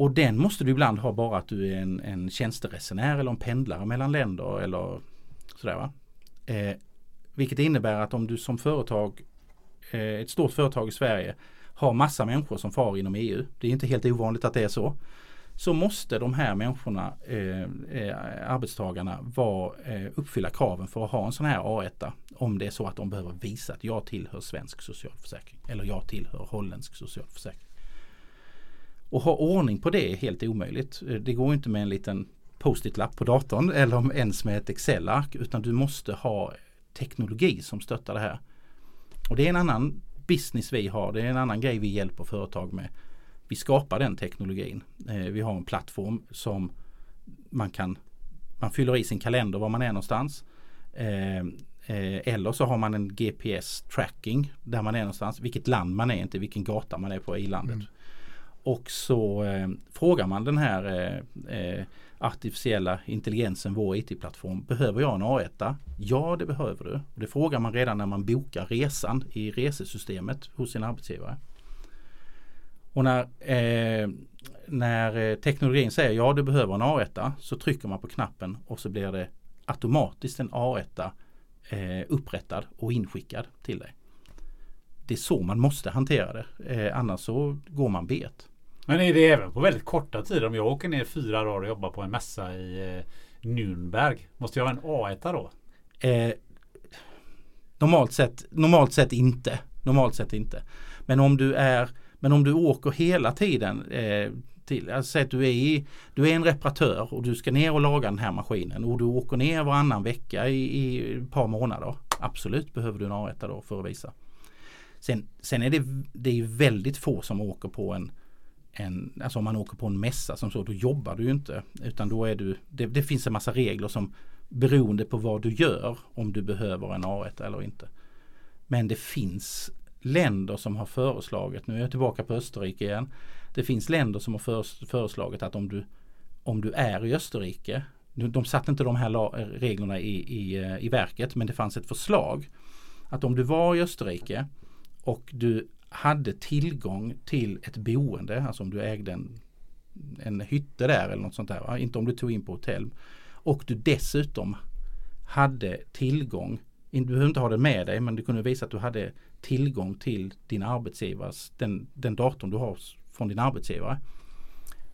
Och den måste du ibland ha bara att du är en, en tjänsteresenär eller en pendlare mellan länder eller sådär. Va? Eh, vilket innebär att om du som företag, eh, ett stort företag i Sverige har massa människor som far inom EU. Det är inte helt ovanligt att det är så så måste de här människorna, eh, eh arbetstagarna, var, eh, uppfylla kraven för att ha en sån här A1. Om det är så att de behöver visa att jag tillhör svensk socialförsäkring eller jag tillhör holländsk socialförsäkring. Och ha ordning på det är helt omöjligt. Eh, det går inte med en liten post-it-lapp på datorn eller ens med ett Excel-ark utan du måste ha teknologi som stöttar det här. Och det är en annan business vi har. Det är en annan grej vi hjälper företag med vi skapar den teknologin. Eh, vi har en plattform som man kan man fyller i sin kalender var man är någonstans. Eh, eller så har man en GPS tracking där man är någonstans, vilket land man är, inte vilken gata man är på i landet. Mm. Och så eh, frågar man den här eh, eh artificiella intelligensen, vår IT-plattform, behöver jag en A1? Ja, det behöver du. Och det frågar man redan när man bokar resan i resesystemet hos sin arbetsgivare. Och när, eh, när eh, teknologin säger ja du behöver en A1 så trycker man på knappen och så blir det automatiskt en A1 eh, upprättad och inskickad till dig. Det är så man måste hantera det. Eh, annars så går man bet. Men är det även på väldigt korta tider? Om jag åker ner fyra dagar och jobbar på en mässa i eh, Nürnberg. Måste jag ha en A1 då? Eh, normalt, sett, normalt sett inte. Normalt sett inte. Men om du är men om du åker hela tiden eh, till, alltså att du är, i, du är en reparatör och du ska ner och laga den här maskinen och du åker ner varannan vecka i, i ett par månader. Absolut behöver du en A1 då för att visa. Sen, sen är det, det är väldigt få som åker på en, en, alltså om man åker på en mässa som så, då jobbar du ju inte. Utan då är du, det, det finns en massa regler som beroende på vad du gör om du behöver en A1 eller inte. Men det finns länder som har föreslagit, nu är jag tillbaka på Österrike igen. Det finns länder som har föreslagit att om du, om du är i Österrike, de satte inte de här reglerna i, i, eh, i verket men det fanns ett förslag att om du var i Österrike och du hade tillgång till ett boende, alltså om du ägde en, en hytte där eller något sånt där, va? inte om du tog in på hotell. Och du dessutom hade tillgång, du behöver inte ha det med dig men du kunde visa att du hade tillgång till din arbetsgivares, den, den datorn du har från din arbetsgivare.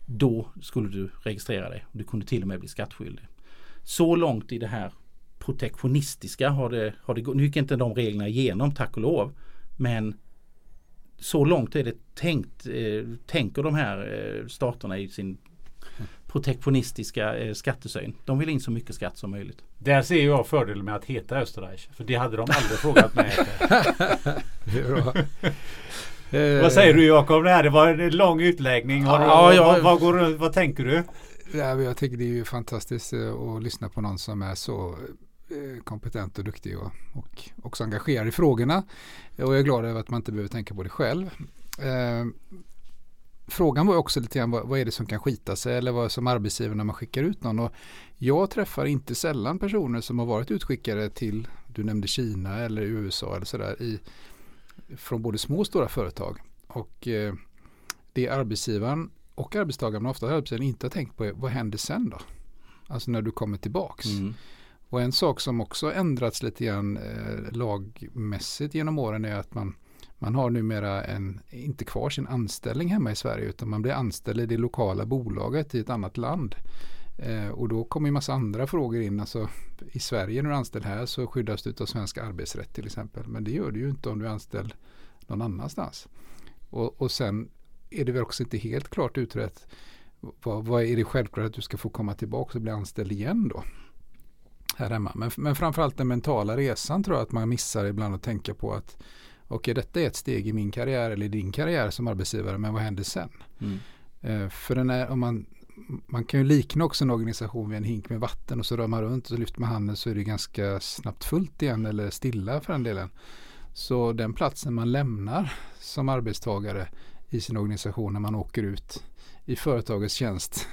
Då skulle du registrera dig. Du kunde till och med bli skattskyldig. Så långt i det här protektionistiska har det, har det gått. Nu gick inte de reglerna igenom tack och lov. Men så långt är det tänkt, eh, tänker de här eh, staterna i sin protektionistiska eh, skattesyn. De vill in så mycket skatt som möjligt. Där ser jag fördelen med att heta Österreich. För det hade de aldrig frågat mig vad säger du Jakob? Det var en lång utläggning. Har ja, ja. Vad, vad, går, vad tänker du? Ja, jag tycker det är ju fantastiskt eh, att lyssna på någon som är så Eh, kompetent och duktig och, och också engagerad i frågorna. Och jag är glad över att man inte behöver tänka på det själv. Eh, frågan var också lite grann vad, vad, är det som kan skita sig eller vad som arbetsgivare när man skickar ut någon. Och jag träffar inte sällan personer som har varit utskickade till, du nämnde Kina eller USA eller sådär, från både små och stora företag. Och eh, det arbetsgivaren och arbetstagaren, men ofta arbetsgivaren inte har tänkt på är vad händer sen då? Alltså när du kommer tillbaks. Mm. Och en sak som också ändrats lite grann eh, lagmässigt genom åren är att man man har numera en, inte kvar sin anställning hemma i Sverige utan man blir anställd i det lokala bolaget i ett annat land. Eh, och då kommer en massa andra frågor in. Alltså, I Sverige när du är anställd här så skyddas du av svensk arbetsrätt till exempel. Men det gör du ju inte om du är anställd någon annanstans. Och, och sen är det väl också inte helt klart utrett vad, vad är det självklart att du ska få komma tillbaka och bli anställd igen då? Här hemma. Men, men framförallt den mentala resan tror jag att man missar ibland att tänka på att okej detta är ett steg i min karriär eller i din karriär som arbetsgivare, men vad händer sen? Mm. Eh, för den är, om man, man kan ju likna också en organisation vid en hink med vatten och så rör man runt och så lyfter man handen så är det ganska snabbt fullt igen eller stilla för den delen. Så den platsen man lämnar som arbetstagare i sin organisation när man åker ut i företagets tjänst,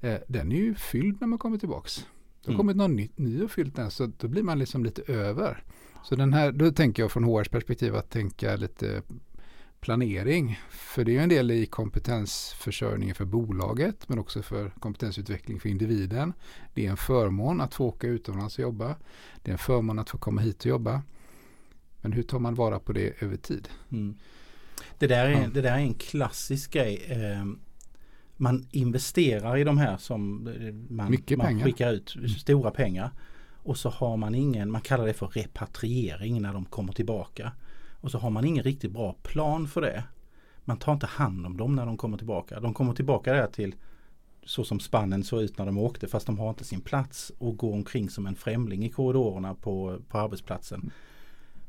eh, den är ju fylld när man kommer tillbaks. Det har Mm. kommit någon ny, ny och fyllt den så då blir man liksom lite över. Så den här, då tänker jag från HRs perspektiv att tänka lite planering. För det är ju en del i kompetensförsörjningen för bolaget men också för kompetensutveckling för individen. Det är en förmån att få åka utomlands och jobba. Det är en förmån att få komma hit och jobba. Men hur tar man vara på det över tid? Mm. Det, där är, Ja. det där är en klassisk grej. Eh, man investerar i de här som man, Mycket man pengar. skickar ut stora pengar. Och så har man ingen, man kallar det för repatriering när de kommer tillbaka. Och så har man ingen riktigt bra plan för det. Man tar inte hand om dem när de kommer tillbaka. De kommer tillbaka där till så som spannen såg ut när de åkte fast de har inte sin plats och går omkring som en främling i korridorerna på, på arbetsplatsen.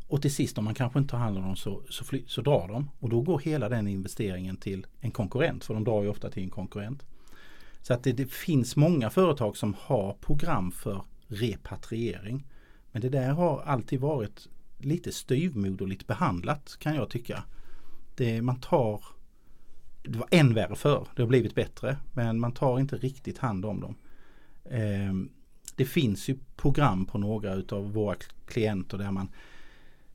Och till sist om man kanske inte tar hand om dem så, så, fly, så drar de. Och då går hela den investeringen till en konkurrent. För de drar ju ofta till en konkurrent. Så att det, det finns många företag som har program för repatriering. Men det där har alltid varit lite styvmoderligt behandlat kan jag tycka. Det, man tar Det var än värre för. Det har blivit bättre. Men man tar inte riktigt hand om dem. Eh, det finns ju program på några utav våra klienter där man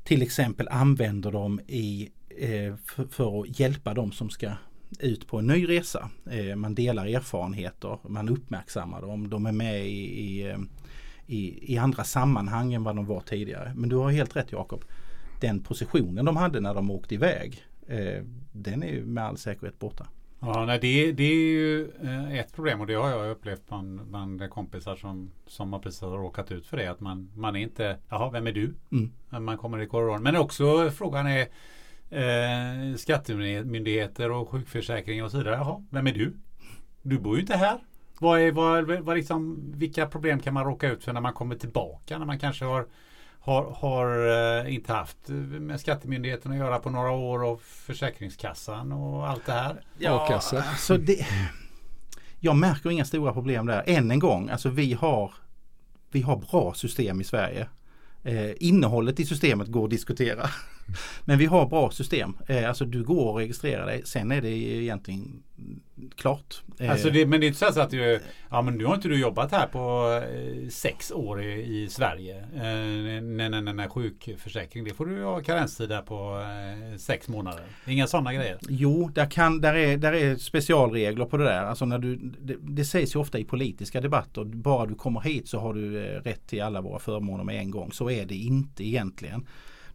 till exempel använder dem i, eh, för, för att hjälpa dem som ska ut på en ny resa. Eh, man delar erfarenheter, man uppmärksammar dem, de är med i, i, eh, i, i andra sammanhang än vad de var tidigare. Men du har helt rätt Jakob. Den positionen de hade när de åkte iväg, eh, den är ju med all säkerhet borta. Ja, nej, det, det är ju eh, ett problem och det har jag upplevt bland, bland kompisar som, som har precis har råkat ut för det. Att man, man är inte, jaha, vem är du? Mm. När man kommer i korridoren. Men också frågan är eh, skattemyndigheter och sjukförsäkring och så vidare. Jaha, vem är du? Du bor ju inte här. Vad är, vad, vad liksom, vilka problem kan man råka ut för när man kommer tillbaka? När man kanske har, har, har eh, inte haft med skattemyndigheten att göra på några år och Försäkringskassan och allt det här. A-kassa. alltså det, jag märker inga stora problem där. Än en gång, alltså vi har, vi har bra system i Sverige. Eh, innehållet i systemet går att diskutera. Men vi har bra system. Eh, alltså du går och registrerar dig. Sen är det egentligen klart. Eh, Alltså det, men det är inte så att du, ja men nu har inte du jobbat här på eh, sex år i, i Sverige. Nej, nej, nej, nej, sjukförsäkring, det får du ha karenstid där på sex månader. Inga sådana grejer. Jo, där, kan, där, är, där är specialregler på det där. Alltså när du, det, det sägs ju ofta i politiska debatter. Bara du kommer hit så har du rätt till alla våra förmåner med en gång. Så är det inte egentligen.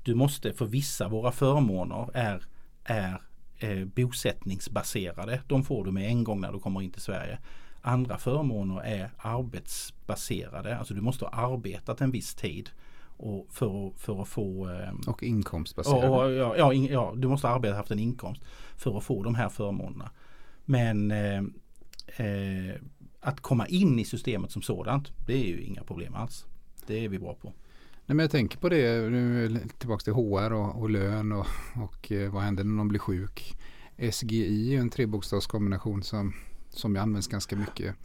Du måste för vissa våra förmåner är, är eh, bosättningsbaserade. De får du med en gång när du kommer in till Sverige. Andra förmåner är arbetsbaserade. Alltså du måste ha arbetat en viss tid och för, att- för att få eh, Och inkomstbaserade. Ja, ja, ja, in, ja, du måste arbeta haft en inkomst för att få de här förmånerna. Men eh, eh, att komma in i systemet som sådant, det är ju inga problem alls. Det är vi bra på. Nej, men jag tänker på det, nu är tillbaka till HR och, och lön och, och eh, vad händer när någon blir sjuk. SGI är en trebokstavskombination som, som används ganska mycket.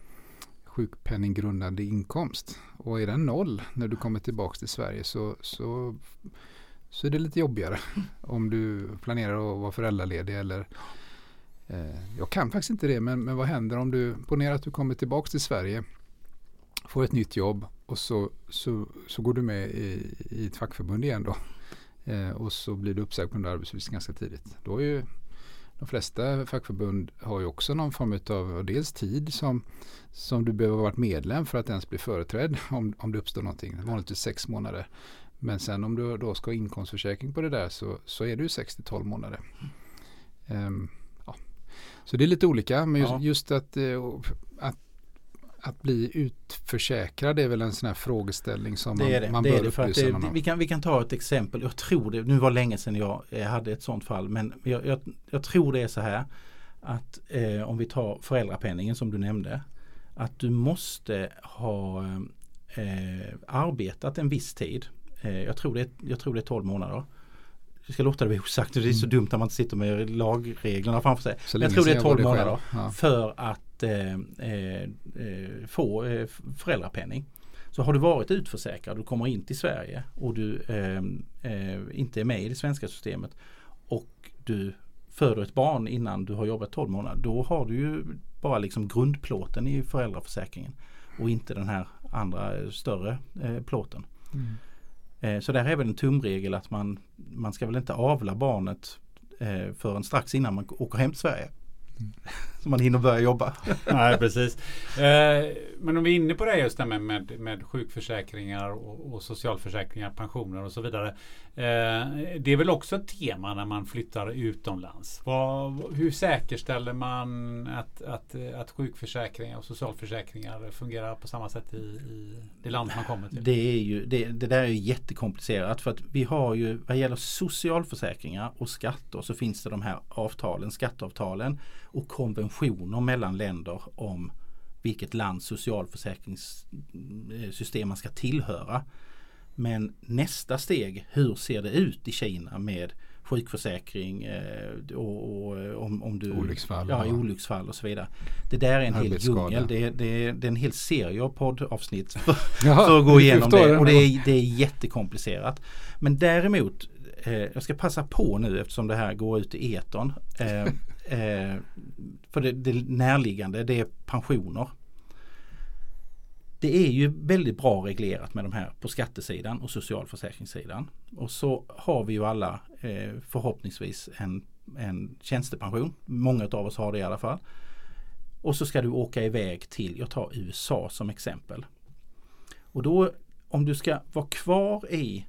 Sjukpenninggrundande inkomst. Och är den noll när du kommer tillbaka till Sverige så, så, så är det lite jobbigare. Om du planerar att vara föräldraledig eller eh, jag kan faktiskt inte det men, men vad händer om du, ponera att du kommer tillbaka till Sverige får ett nytt jobb och så, så, så går du med i, i ett fackförbund igen då. Eh, och så blir du uppsagd på den där arbetsvist ganska tidigt. Då är ju de flesta fackförbund har ju också någon form av dels tid som, som du behöver ha varit medlem för att ens bli företrädd om, om det uppstår någonting. Vanligtvis sex månader. Men sen om du då ska ha inkomstförsäkring på det där så, så är det ju 6 till 12 månader. Ehm, ja. Så det är lite olika men just, Ja. just att, eh, att bli utförsäkrad är väl en sån här frågeställning som man, Det är det. man det, bör är det för att det, om. vi, kan, vi kan ta ett exempel. Jag tror det, nu var det länge sedan jag eh, hade ett sånt fall. Men jag, jag, jag tror det är så här. Att eh, om vi tar föräldrapenningen som du nämnde. Att du måste ha eh, arbetat en viss tid. Eh, jag, tror det, jag tror det är 12 månader. Jag ska låta det vara osagt, det är så Mm. dumt när man inte sitter med lagreglerna framför sig. Så Jag tror det är sedan jag var 12 själv. månader. Ja. för att eh, eh, eh, få eh, föräldrapenning. Så har du varit utförsäkrad och kommer in till Sverige och du eh, eh, inte är med i det svenska systemet och du föder ett barn innan du har jobbat 12 månader. Då har du ju bara liksom grundplåten i föräldraförsäkringen och inte den här andra större plåten. Mm. Eh, så där är väl en tumregel att man, man ska väl inte avla barnet eh, förrän strax innan man åker hem till Sverige. Så man hinner börja jobba. Nej, precis. Eh, men om vi är inne på det just det med, med, med sjukförsäkringar och, och socialförsäkringar, pensioner och så vidare. Eh, det är väl också ett tema när man flyttar utomlands. Vad, hur säkerställer man att, att, att sjukförsäkringar och socialförsäkringar fungerar på samma sätt i, i det land man kommer till? Det, är ju, det, det där är jättekomplicerat för att vi har ju vad gäller socialförsäkringar och skatter så finns det de här avtalen, skatteavtalen och konventioner mellan länder om vilket lands socialförsäkringssystem man ska tillhöra. Men nästa steg, hur ser det ut i Kina med sjukförsäkring eh, och, och eh, om, om du Olycksfall. Ja, och- olycksfall och så vidare. Det där är en hel djungel. Det det, det är en hel serie av poddavsnitt för, Jaha, för att gå igenom det. Och det är, det är jättekomplicerat. Men däremot, eh, jag ska passa på nu eftersom det här går ut i etern. Eh, eh, för det, det närliggande, det är pensioner. Det är ju väldigt bra reglerat med de här på skattesidan och socialförsäkringssidan. Och så har vi ju alla eh, förhoppningsvis en, en tjänstepension. Många av oss har det i alla fall. Och så ska du åka iväg till, jag tar USA som exempel. Och då om du ska vara kvar i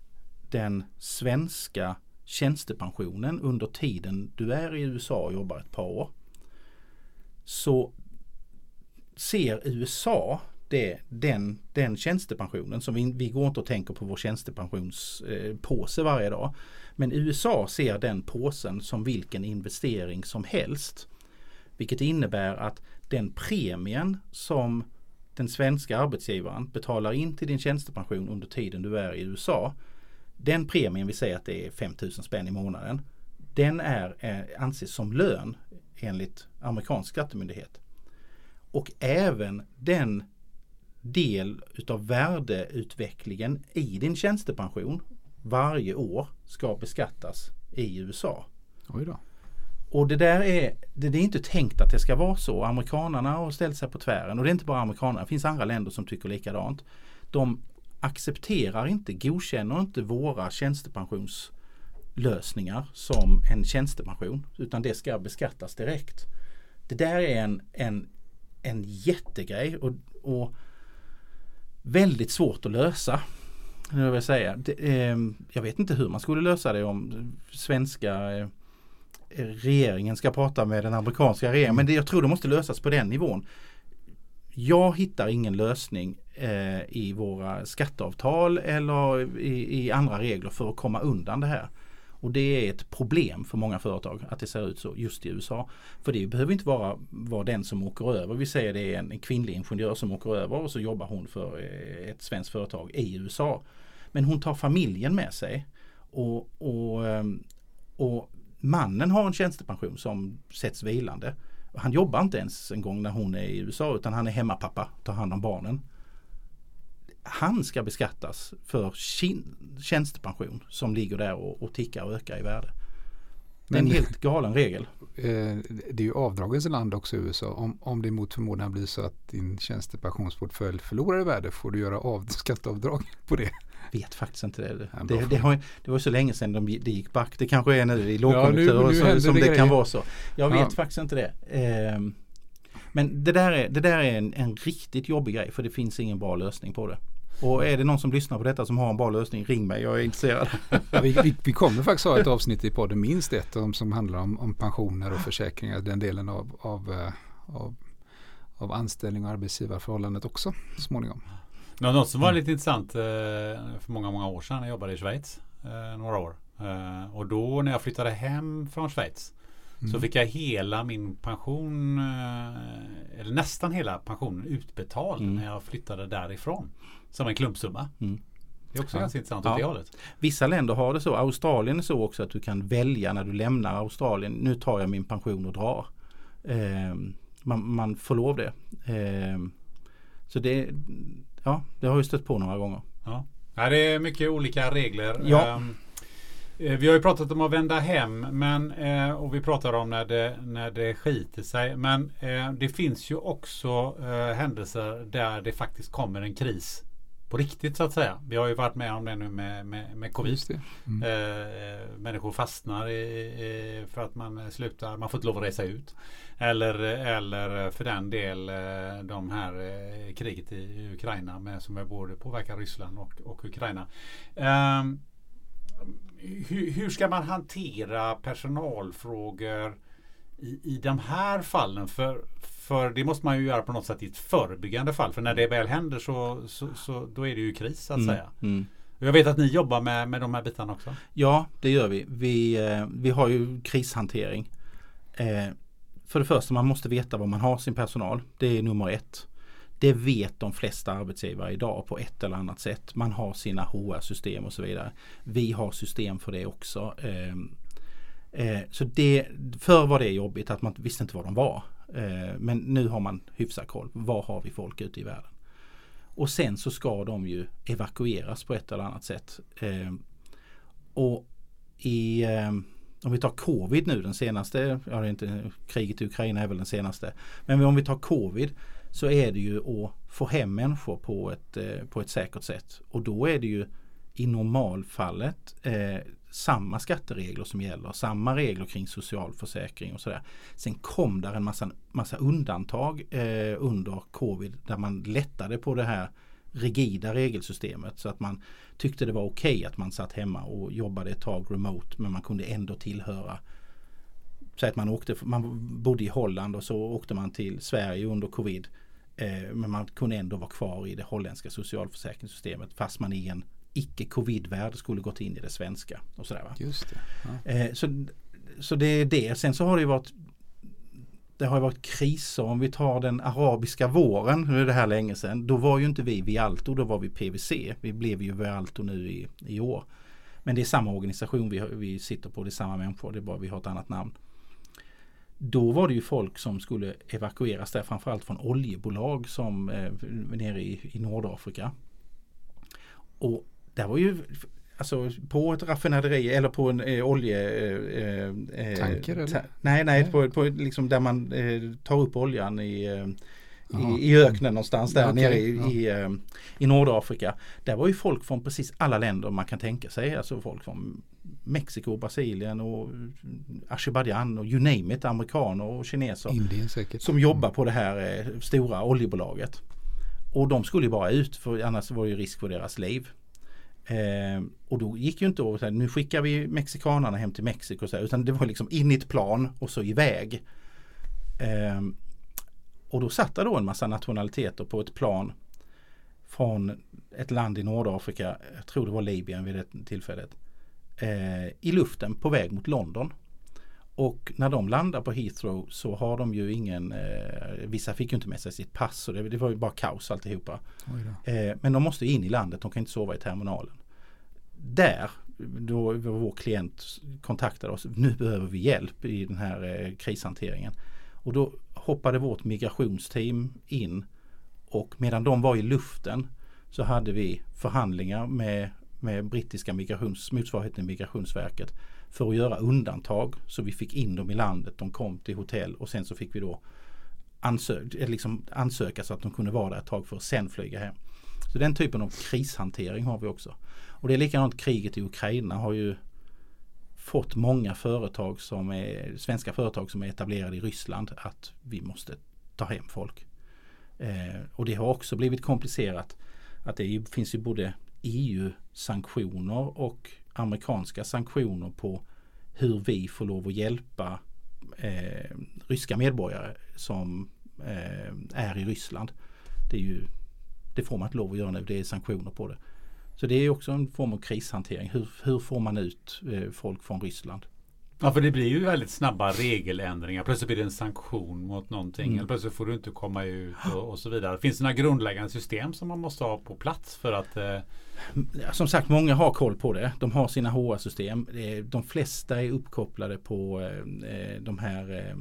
den svenska tjänstepensionen under tiden du är i USA och jobbar ett par år. Så ser USA det, den, den tjänstepensionen som vi, vi går inte och tänker på vår tjänstepensionspåse eh, varje dag. Men USA ser den påsen som vilken investering som helst. Vilket innebär att den premien som den svenska arbetsgivaren betalar in till din tjänstepension under tiden du är i USA. Den premien, vi säger att det är 5000 spänn i månaden. Den är, eh, anses som lön enligt amerikansk skattemyndighet. Och även den del utav värdeutvecklingen i din tjänstepension varje år ska beskattas i USA. Oj då. Och det där är, det, det är inte tänkt att det ska vara så. Amerikanarna har ställt sig på tvären och det är inte bara amerikanerna. Det finns andra länder som tycker likadant. De accepterar inte, godkänner inte våra tjänstepensionslösningar som en tjänstepension. Utan det ska beskattas direkt. Det där är en, en, en jättegrej och, och väldigt svårt att lösa. Jag, vill säga. Det, eh, jag vet inte hur man skulle lösa det om svenska eh, regeringen ska prata med den amerikanska regeringen. Men det, jag tror det måste lösas på den nivån. Jag hittar ingen lösning eh, i våra skatteavtal eller i, i andra regler för att komma undan det här. Och det är ett problem för många företag att det ser ut så just i USA. För det behöver inte vara, vara den som åker över. Vi säger det är en, en kvinnlig ingenjör som åker över och så jobbar hon för eh, ett svenskt företag i USA. Men hon tar familjen med sig. Och, och, ehm, och mannen har en tjänstepension som sätts vilande. Han jobbar inte ens en gång när hon är i USA utan han är hemmapappa, tar hand om barnen. Han ska beskattas för sin tjänstepension som ligger där och, och tickar och ökar i värde. Det är en helt galen regel. Eh, Det är ju avdragens land också i USA. Om, om det mot förmodan blir så att din tjänstepensionsportfölj förlorar i värde får du göra av, skatteavdrag på det. Vet faktiskt inte det. Ja, Det, det, har, det var så länge sedan de, det gick back. Det kanske är nu i lågkonjunktur nu- nu så, händer som det det kan vara så. Jag vet Ja. faktiskt inte det. Ehm, men det där är, det där är en, en riktigt jobbig grej för det finns ingen bra lösning på det. Och är det någon som lyssnar på detta som har en bra lösning, ring mig. Jag är intresserad. Ja, vi, vi, vi kommer faktiskt ha ett avsnitt i podden, minst ett, om, som handlar om, om pensioner och försäkringar, den delen av, av, eh, av, av anställning och arbetsgivarförhållandet också så småningom. Nå- Något som var lite intressant eh, för många, många år sedan. Jag jobbade i Schweiz eh, några år. Eh, och då när jag flyttade hem från Schweiz så Mm. fick jag hela min pension, eller nästan hela pensionen utbetald Mm. när jag flyttade därifrån. Som en klumpsumma. Mm. Det är också Ja. ganska intressant Ja. åt det hållet. Vissa länder har det så. Australien är så också att du kan välja när du lämnar Australien. Nu tar jag min pension och drar. Eh, man, man får lov det. Eh, så det, ja, det har jag stött på några gånger. Ja. Ja, det är mycket olika regler. Ja. Ehm, eh, Vi har ju pratat om att vända hem men, eh, och vi pratar om när det, när det skiter sig. Men eh, det finns ju också eh, händelser där det faktiskt kommer en kris på riktigt så att säga. Vi har ju varit med om det nu med, med, med covid. Mm. Eh, människor fastnar i, i, för att man slutar, man får inte lov att resa ut. Eller, eller för den del eh, de här eh, kriget i Ukraina med, som är både påverkar Ryssland och, och Ukraina. Ehm, hur, hur ska man hantera personalfrågor i, i de här fallen? För, för det måste man ju göra på något sätt i ett förebyggande fall. För när det väl händer så, så, så då är det ju kris så att säga. Mm. Jag vet att ni jobbar med, med de här bitarna också. Ja, det gör vi. Vi, eh, vi har ju krishantering. Eh, för det första, man måste veta var man har sin personal. Det är nummer ett. Det vet de flesta arbetsgivare idag på ett eller annat sätt. Man har sina HR-system och så vidare. Vi har system för det också. Eh, eh, så det, förr var det jobbigt att man visste inte var de var. Eh, men nu har man hyfsad koll. Var har vi folk ute i världen? Och sen så ska de ju evakueras på ett eller annat sätt. Eh, och i, eh, om vi tar covid nu den senaste, ja det är inte, kriget i Ukraina är väl den senaste. Men om vi tar covid så är det ju att få hem människor på ett, eh, på ett säkert sätt. Och då är det ju i normalfallet eh, samma skatteregler som gäller, samma regler kring socialförsäkring och sådär. Sen kom där en massa, massa undantag eh, under covid där man lättade på det här rigida regelsystemet så att man tyckte det var okej att man satt hemma och jobbade ett tag remote men man kunde ändå tillhöra så att man åkte, man bodde i Holland och så åkte man till Sverige under covid. Eh, men man kunde ändå vara kvar i det holländska socialförsäkringssystemet fast man i en icke-covid-värld skulle gått in i det svenska. Och sådär, va? Just det. Ja. Eh, så, så det är det. Sen så har det ju varit det har ju varit kriser. Om vi tar den arabiska våren, nu är det här länge sedan. Då var ju inte vi Vialto, då var vi PVC. Vi blev ju Vialto nu i, i år. Men det är samma organisation vi, vi sitter på, det är samma människor, det är bara vi har ett annat namn. Då var det ju folk som skulle evakueras där framförallt från oljebolag som eh, nere i, i Nordafrika. Och där var ju Alltså på ett raffinaderi eller på en eh, olje... Eh, eh, Tanker, eller? ta- nej, nej, Nej. På, på liksom där man eh, tar upp oljan i, eh, i, i öknen någonstans där Okej, nere i, ja. i, eh, i Nordafrika. Där var ju folk från precis alla länder man kan tänka sig. Alltså folk från Mexiko, Brasilien och Azerbajdzjan och you name it, amerikaner och kineser Indien säkert. som jobbar på det här eh, stora oljebolaget. Och de skulle ju bara ut för annars var det ju risk för deras liv. Eh, och då gick ju inte att säga nu skickar vi mexikanarna hem till Mexiko så här, utan det var liksom in i ett plan och så iväg. Eh, och då satt det då en massa nationaliteter på ett plan från ett land i Nordafrika, jag tror det var Libyen vid det tillfället, eh, i luften på väg mot London. Och när de landar på Heathrow så har de ju ingen, eh, vissa fick ju inte med sig sitt pass och det, det var ju bara kaos alltihopa. Eh, men de måste in i landet, de kan inte sova i terminalen. Där, då vår klient kontaktade oss, nu behöver vi hjälp i den här eh, krishanteringen. Och då hoppade vårt migrationsteam in och medan de var i luften så hade vi förhandlingar med, med brittiska migrations, motsvarigheten Migrationsverket för att göra undantag så vi fick in dem i landet. De kom till hotell och sen så fick vi då ansö eh, liksom ansöka så att de kunde vara där ett tag för att sen flyga hem. Så den typen av krishantering har vi också. Och det är likadant kriget i Ukraina har ju fått många företag som är svenska företag som är etablerade i Ryssland att vi måste ta hem folk. Eh, och det har också blivit komplicerat att det finns ju både EU-sanktioner och amerikanska sanktioner på hur vi får lov att hjälpa eh, ryska medborgare som eh, är i Ryssland. Det, är ju, det får man inte lov att göra nu, det är sanktioner på det. Så det är också en form av krishantering. Hur, hur får man ut eh, folk från Ryssland? Ja, för det blir ju väldigt snabba regeländringar. Plötsligt blir det en sanktion mot någonting. Mm. Eller plötsligt får du inte komma ut och, och så vidare. Finns det några grundläggande system som man måste ha på plats för att eh, Som sagt, många har koll på det. De har sina HR-system. Eh, De flesta är uppkopplade på eh, de här eh,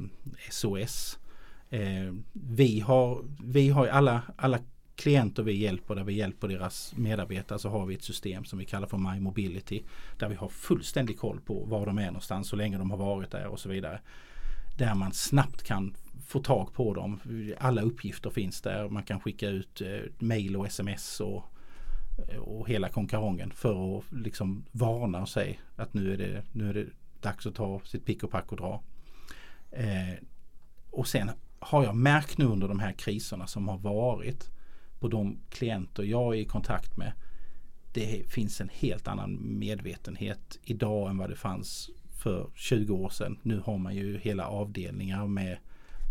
SOS. Eh, Vi har, vi har alla, alla klienter vi hjälper, där vi hjälper deras medarbetare, så har vi ett system som vi kallar för My Mobility. Där vi har fullständig koll på var de är någonstans, så länge de har varit där och så vidare. Där man snabbt kan få tag på dem. Alla uppgifter finns där. Man kan skicka ut eh, mail och sms och och hela konkarongen för att liksom varna och säga att nu är det, nu är det dags att ta sitt pick och pack och dra. Eh, och sen har jag märkt nu under de här kriserna som har varit på de klienter jag är i kontakt med. Det finns en helt annan medvetenhet idag än vad det fanns för 20 år sedan. Nu har man ju hela avdelningar med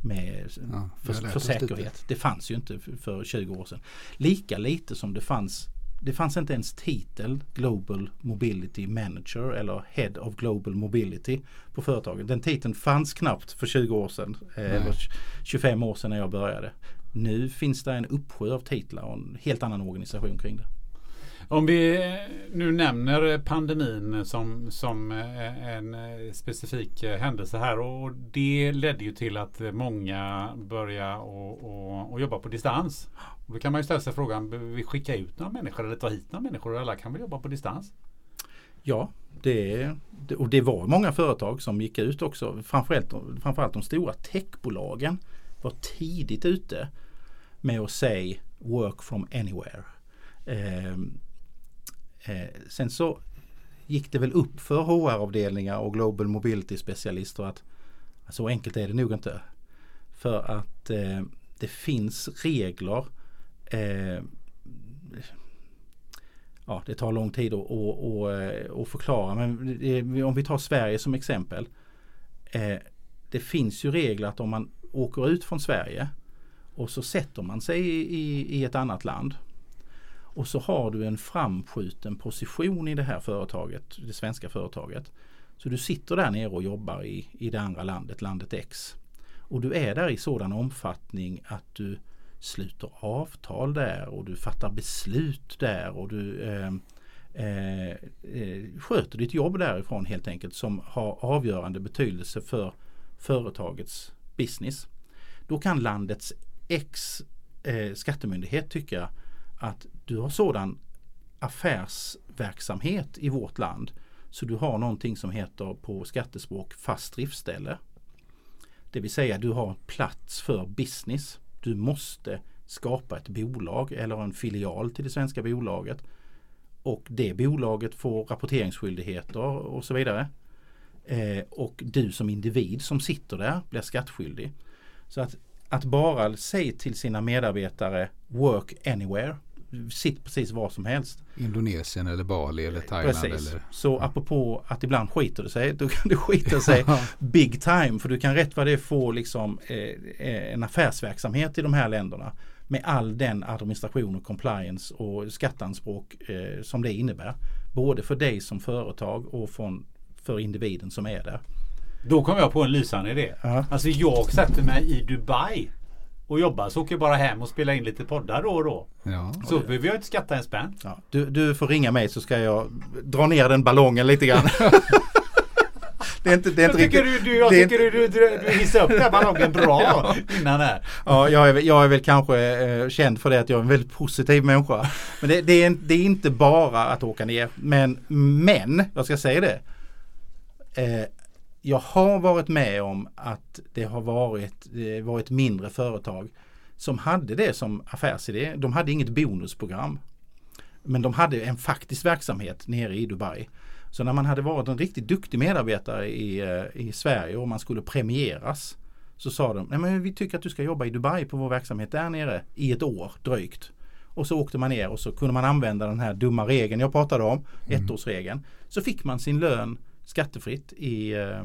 med Ja, för, för oss lite. säkerhet. Det fanns ju inte för- för 20 år sedan. Lika lite som det fanns det fanns inte ens titel Global Mobility Manager eller Head of Global Mobility på företaget. Den titeln fanns knappt för 20 år sedan. eh, Eller 25 år sedan när jag började. Nu finns det en uppsjö av titlar och en helt annan organisation kring det. Om vi nu nämner pandemin som, som eh, en eh, specifik eh, händelse här och det ledde ju till att många började och, och, och jobba på distans. Och då kan man ju ställa sig frågan, behöver vi skicka ut några människor eller ta hit några människor? Alla kan väl jobba på distans? Ja, det, det, och det var många företag som gick ut också. Framförallt, framförallt de stora techbolagen var tidigt ute med att säga work from anywhere. Eh, eh, sen så gick det väl upp för HR-avdelningar och Global Mobility specialister att så enkelt är det nog inte. För att eh, det finns regler eh, ja, det tar lång tid att, att, att, eh, att förklara. Men det- om vi tar Sverige som exempel. Eh, det finns ju regler att om man åker ut från Sverige och så sätter man sig i, i, i ett annat land. Och så har du en framskjuten position i det här företaget, det svenska företaget. Så du sitter där nere och jobbar i, i det andra landet, landet X. Och du är där i sådan omfattning att du sluter avtal där och du fattar beslut där och du ehm, eh, eh, sköter ditt jobb därifrån helt enkelt som har avgörande betydelse för företagets business. Då kan landets ex eh, skattemyndighet tycka att du har sådan affärsverksamhet i vårt land så du har någonting som heter på skattespråk fast driftställe. Det vill säga du har plats för business. Du måste skapa ett bolag eller en filial till det svenska bolaget. Och det bolaget får rapporteringsskyldigheter och så vidare. Eh, och du som individ som sitter där blir skattskyldig. Så att, att bara säga till sina medarbetare work anywhere. Sitt precis var som helst. Indonesien eller Bali eller Thailand. Precis. Eller, Så apropå att ibland skiter det sig. Då kan det skita sig big time. För du kan rätt vad det är få liksom, eh, en affärsverksamhet i de här länderna. Med all den administration och compliance och skatteanspråk eh, som det innebär. Både för dig som företag och från, för individen som är där. Då kom jag på en lysande idé. Ja. Alltså jag sätter mig i Dubai och jobbar så åker jag bara hem och spelar in lite poddar då och då. ja. Så behöver jag inte skatta en spänn. Ja, du, du får ringa mig så ska jag dra ner den ballongen lite grann. det är inte, det är Jag inte tycker, riktigt, du, du, jag det är tycker du, du, du hissade upp den här ballongen bra innan här. Ja, jag är, väl- jag är väl kanske eh, känd för det att jag är en väldigt positiv människa. Men det, det, är, det är inte bara att åka ner. Men, men jag ska säga det. Eh, jag har varit med om att det har varit, det varit mindre företag som hade det som affärsidé. De hade inget bonusprogram. Men de hade en faktisk verksamhet nere i Dubai. Så när man hade varit en riktigt duktig medarbetare i, eh, i Sverige och man skulle premieras så sa de, nej men vi tycker att du ska jobba i Dubai på vår verksamhet där nere i ett år drygt. Och så åkte man ner och så kunde man använda den här dumma regeln jag pratade om, ettårsregeln. Så fick man sin lön skattefritt i, eh,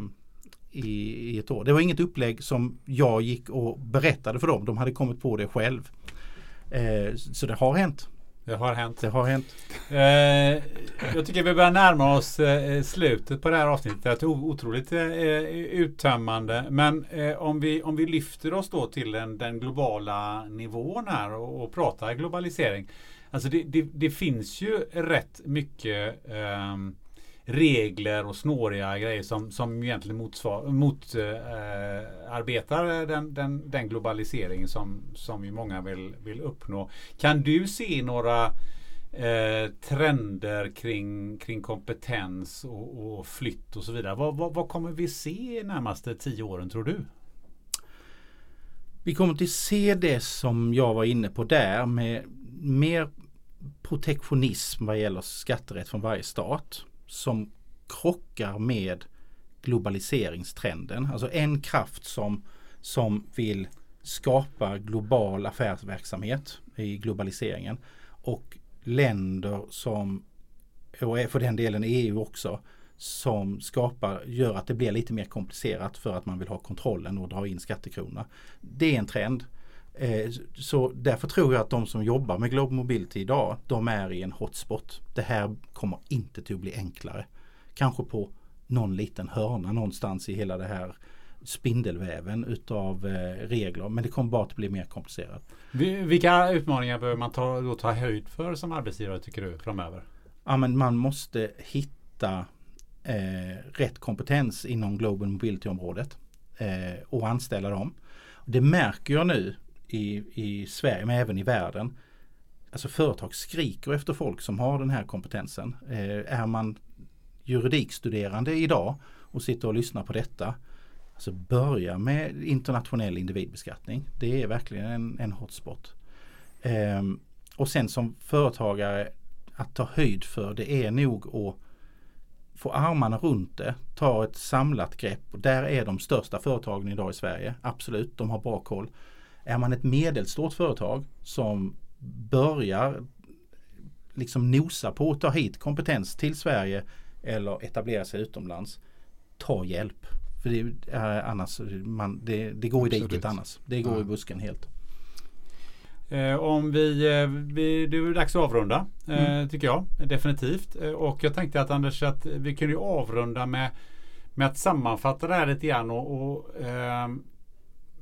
i, i ett år. Det var inget upplägg som jag gick och berättade för dem. De hade kommit på det själv. Eh, så det har hänt. Det har hänt. Det har hänt. Eh, jag tycker vi börjar närma oss eh, slutet på det här avsnittet. Det är otroligt eh, uttömmande. Men eh, om, vi, om vi lyfter oss då till den, den globala nivån här och, och pratar globalisering. Alltså det, det, det finns ju rätt mycket ehm, regler och snåriga grejer som, som egentligen motarbetar eh, äh, den, den, den globalisering som, som ju många vill, vill uppnå. Kan du se några eh, trender kring, kring kompetens och, och flytt och så vidare? Vad, vad, vad kommer vi se närmaste tio åren tror du? Vi kommer att se det som jag var inne på där med mer protektionism vad gäller skatterätt från varje stat som krockar med globaliseringstrenden. Alltså en kraft som, som vill skapa global affärsverksamhet i globaliseringen och länder som, och för den delen EU också, som skapar, gör att det blir lite mer komplicerat för att man vill ha kontrollen och dra in skattekronorna. Det är en trend. Eh, så därför tror jag att de som jobbar med Global Mobility idag, de är i en hotspot. Det här kommer inte till att bli enklare. Kanske på någon liten hörna någonstans i hela det här spindelväven utav eh, regler. Men det kommer bara att bli mer komplicerat. Vilka utmaningar behöver man ta, då ta höjd för som arbetsgivare tycker du framöver? Ja, men man måste hitta eh, rätt kompetens inom Global Mobility-området eh, och anställa dem. Det märker jag nu i, i Sverige men även i världen. Alltså företag skriker efter folk som har den här kompetensen. Eh, är man juridikstuderande idag och sitter och lyssnar på detta. Alltså börja med internationell individbeskattning. Det är verkligen en, en hotspot. Eh, och sen som företagare att ta höjd för det är nog att få armarna runt det, ta ett samlat grepp. Där är de största företagen idag i Sverige. Absolut, de har bra koll. Är man ett medelstort företag som börjar liksom nosa på att ta hit kompetens till Sverige eller etablera sig utomlands. Ta hjälp. För det, är annars, man, det, det går Absolut. i diket annars. Det går ja. i busken helt. Eh, om vi, eh, vi, det är dags att avrunda eh, mm. tycker jag definitivt. Eh, och jag tänkte att Anders att vi kunde avrunda med, med att sammanfatta det här lite grann och, och eh,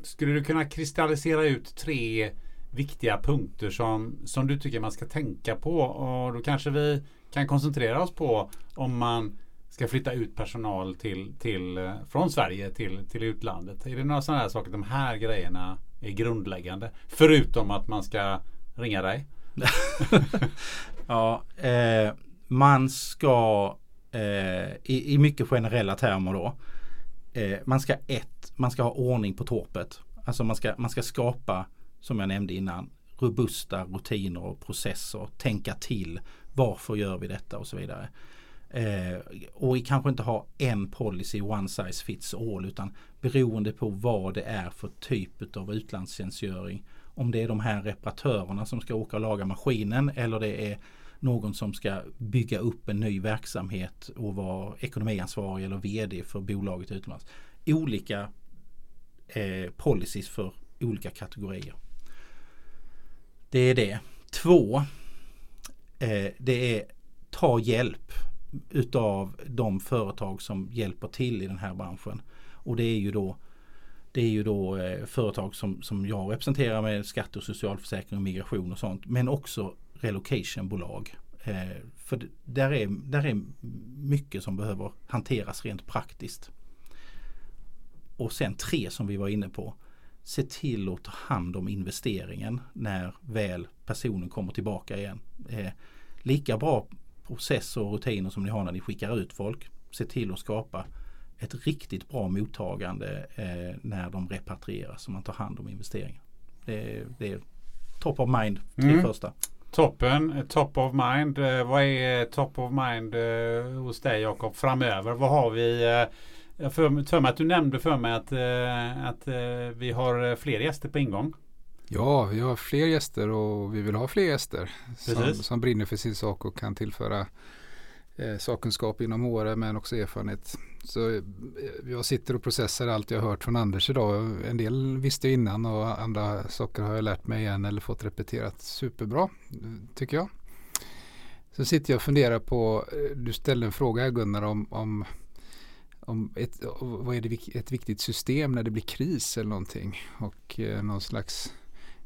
skulle du kunna kristallisera ut tre viktiga punkter som, som du tycker man ska tänka på? Och då kanske vi kan koncentrera oss på om man ska flytta ut personal till, till, eh, från Sverige till, till utlandet. Är det några sådana här saker, de här grejerna är grundläggande? Förutom att man ska ringa dig? ja, eh, man ska eh, i, i mycket generella termer då eh, man ska ett, man ska ha ordning på torpet. Alltså man ska, man ska skapa, som jag nämnde innan, robusta rutiner och processer. Tänka till. Varför gör vi detta och så vidare. Eh, och kanske inte ha en policy one size fits all utan beroende på vad det är för typ av utlandstjänstgöring. Om det är de här reparatörerna som ska åka och laga maskinen eller det är någon som ska bygga upp en ny verksamhet och vara ekonomiansvarig eller VD för bolaget utomlands. Olika eh, policies för olika kategorier. Det är det. Två, eh, det är ta hjälp utav de företag som hjälper till i den här branschen. Och det är ju då det är ju då eh, företag som, som jag representerar med skatte och socialförsäkring och migration och sånt. Men också relocationbolag. Eh, för där är, där är mycket som behöver hanteras rent praktiskt. Och sen tre som vi var inne på. Se till att ta hand om investeringen när väl personen kommer tillbaka igen. Eh, lika bra processer och rutiner som ni har när ni skickar ut folk. Se till att skapa ett riktigt bra mottagande eh, när de repatrieras och man tar hand om investeringen. Det, det är top of mind, tre mm. första. Toppen, top of mind. Eh, vad är top of mind eh, hos dig Jakob framöver? Vad har vi? Eh, jag för, för mig att du nämnde för mig att, att vi har fler gäster på ingång. Ja, vi har fler gäster och vi vill ha fler gäster som, som brinner för sin sak och kan tillföra eh, sakkunskap inom HR men också erfarenhet Så eh, jag sitter och processar allt jag hört från Anders idag. En del visste jag innan och andra saker har jag lärt mig igen eller fått repeterat superbra tycker jag. Så sitter jag och funderar på, eh, du ställde en fråga Gunnar om, om, om ett, vad är det, ett viktigt system när det blir kris eller någonting. Och eh, någon slags,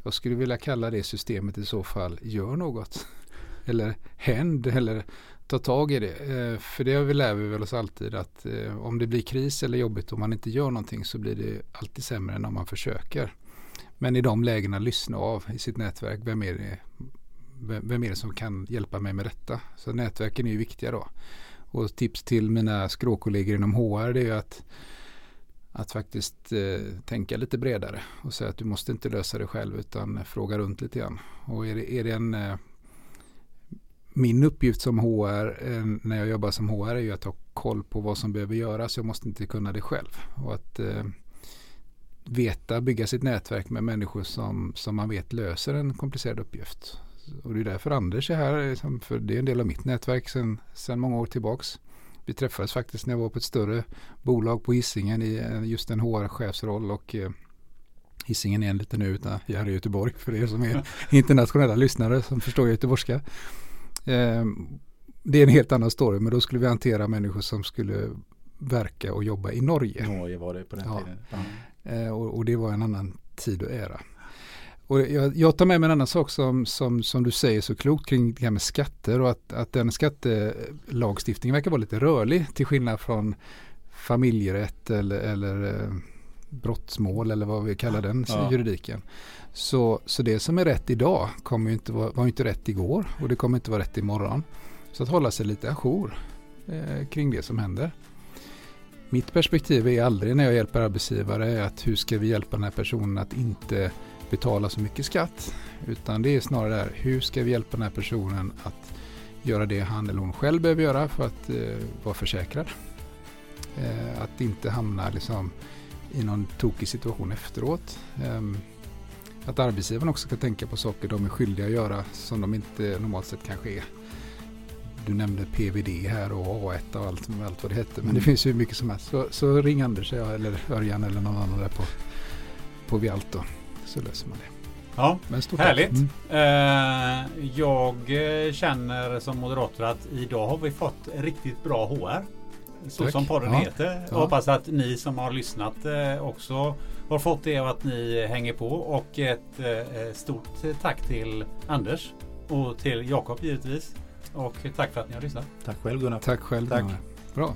jag skulle vilja kalla det systemet i så fall, gör något. Eller händ eller ta tag i det. Eh, för det lär vi väl oss alltid att eh, om det blir kris eller jobbigt och man inte gör någonting så blir det alltid sämre än om man försöker. Men i de lägena lyssna av i sitt nätverk. Vem är det, vem är det som kan hjälpa mig med detta? Så nätverken är ju viktiga då. Och tips till mina skråkollegor inom HR det är ju att att faktiskt eh, tänka lite bredare och säga att du måste inte lösa det själv utan fråga runt lite grann. Och är det, är det en eh, min uppgift som HR eh, när jag jobbar som HR är ju att ha koll på vad som behöver göras. Jag måste inte kunna det själv. Och att eh, veta, bygga sitt nätverk med människor som, som man vet löser en komplicerad uppgift. Och det är därför Anders är här, liksom, för det är en del av mitt nätverk sedan, många år tillbaks. Vi träffades faktiskt när jag var på ett större bolag på Hisingen i eh, just en HR-chefsroll och eh, Hisingen är en liten nu utan jag är i Göteborg för er som är internationella lyssnare som förstår göteborgska. Eh, det är en helt annan story men då skulle vi hantera människor som skulle verka och jobba i Norge. Norge var det på den ja. tiden. Och, och, det var en annan tid och era. Och jag, jag, tar med mig en annan sak som, som, som du säger så klokt kring det här med skatter och att, att den skattelagstiftningen verkar vara lite rörlig till skillnad från familjerätt eller, eller eh, brottsmål eller vad vi kallar den ja. juridiken. Så, så det som är rätt idag kommer inte vara, var inte rätt igår och det kommer inte vara rätt imorgon. Så att hålla sig lite ajour eh, kring det som händer. Mitt perspektiv är aldrig när jag hjälper arbetsgivare att hur ska vi hjälpa den här personen att inte betala så mycket skatt. Utan det är snarare där, hur ska vi hjälpa den här personen att göra det han eller hon själv behöver göra för att eh, vara försäkrad. Eh, att inte hamna liksom, i någon tokig situation efteråt. Eh, att arbetsgivaren också ska tänka på saker de är skyldiga att göra som de inte normalt sett kanske är. Du nämnde PVD här och A1 och allt, allt vad det hette. Men det finns ju mycket som helst. Så, så ring Anders eller Örjan eller någon annan där på, på Vialto så löser man det. Ja, härligt. Mm. Uh, jag eh, känner som moderator att idag har vi fått riktigt bra HR. Så Tack. som podden ja. heter. Ja. hoppas att ni som har lyssnat uh, också har fått det och att ni hänger på. Och ett uh, stort tack till Anders och till Jakob givetvis. Och tack för att ni har lyssnat. Tack själv Gunnar. Tack själv. Tack. Bra.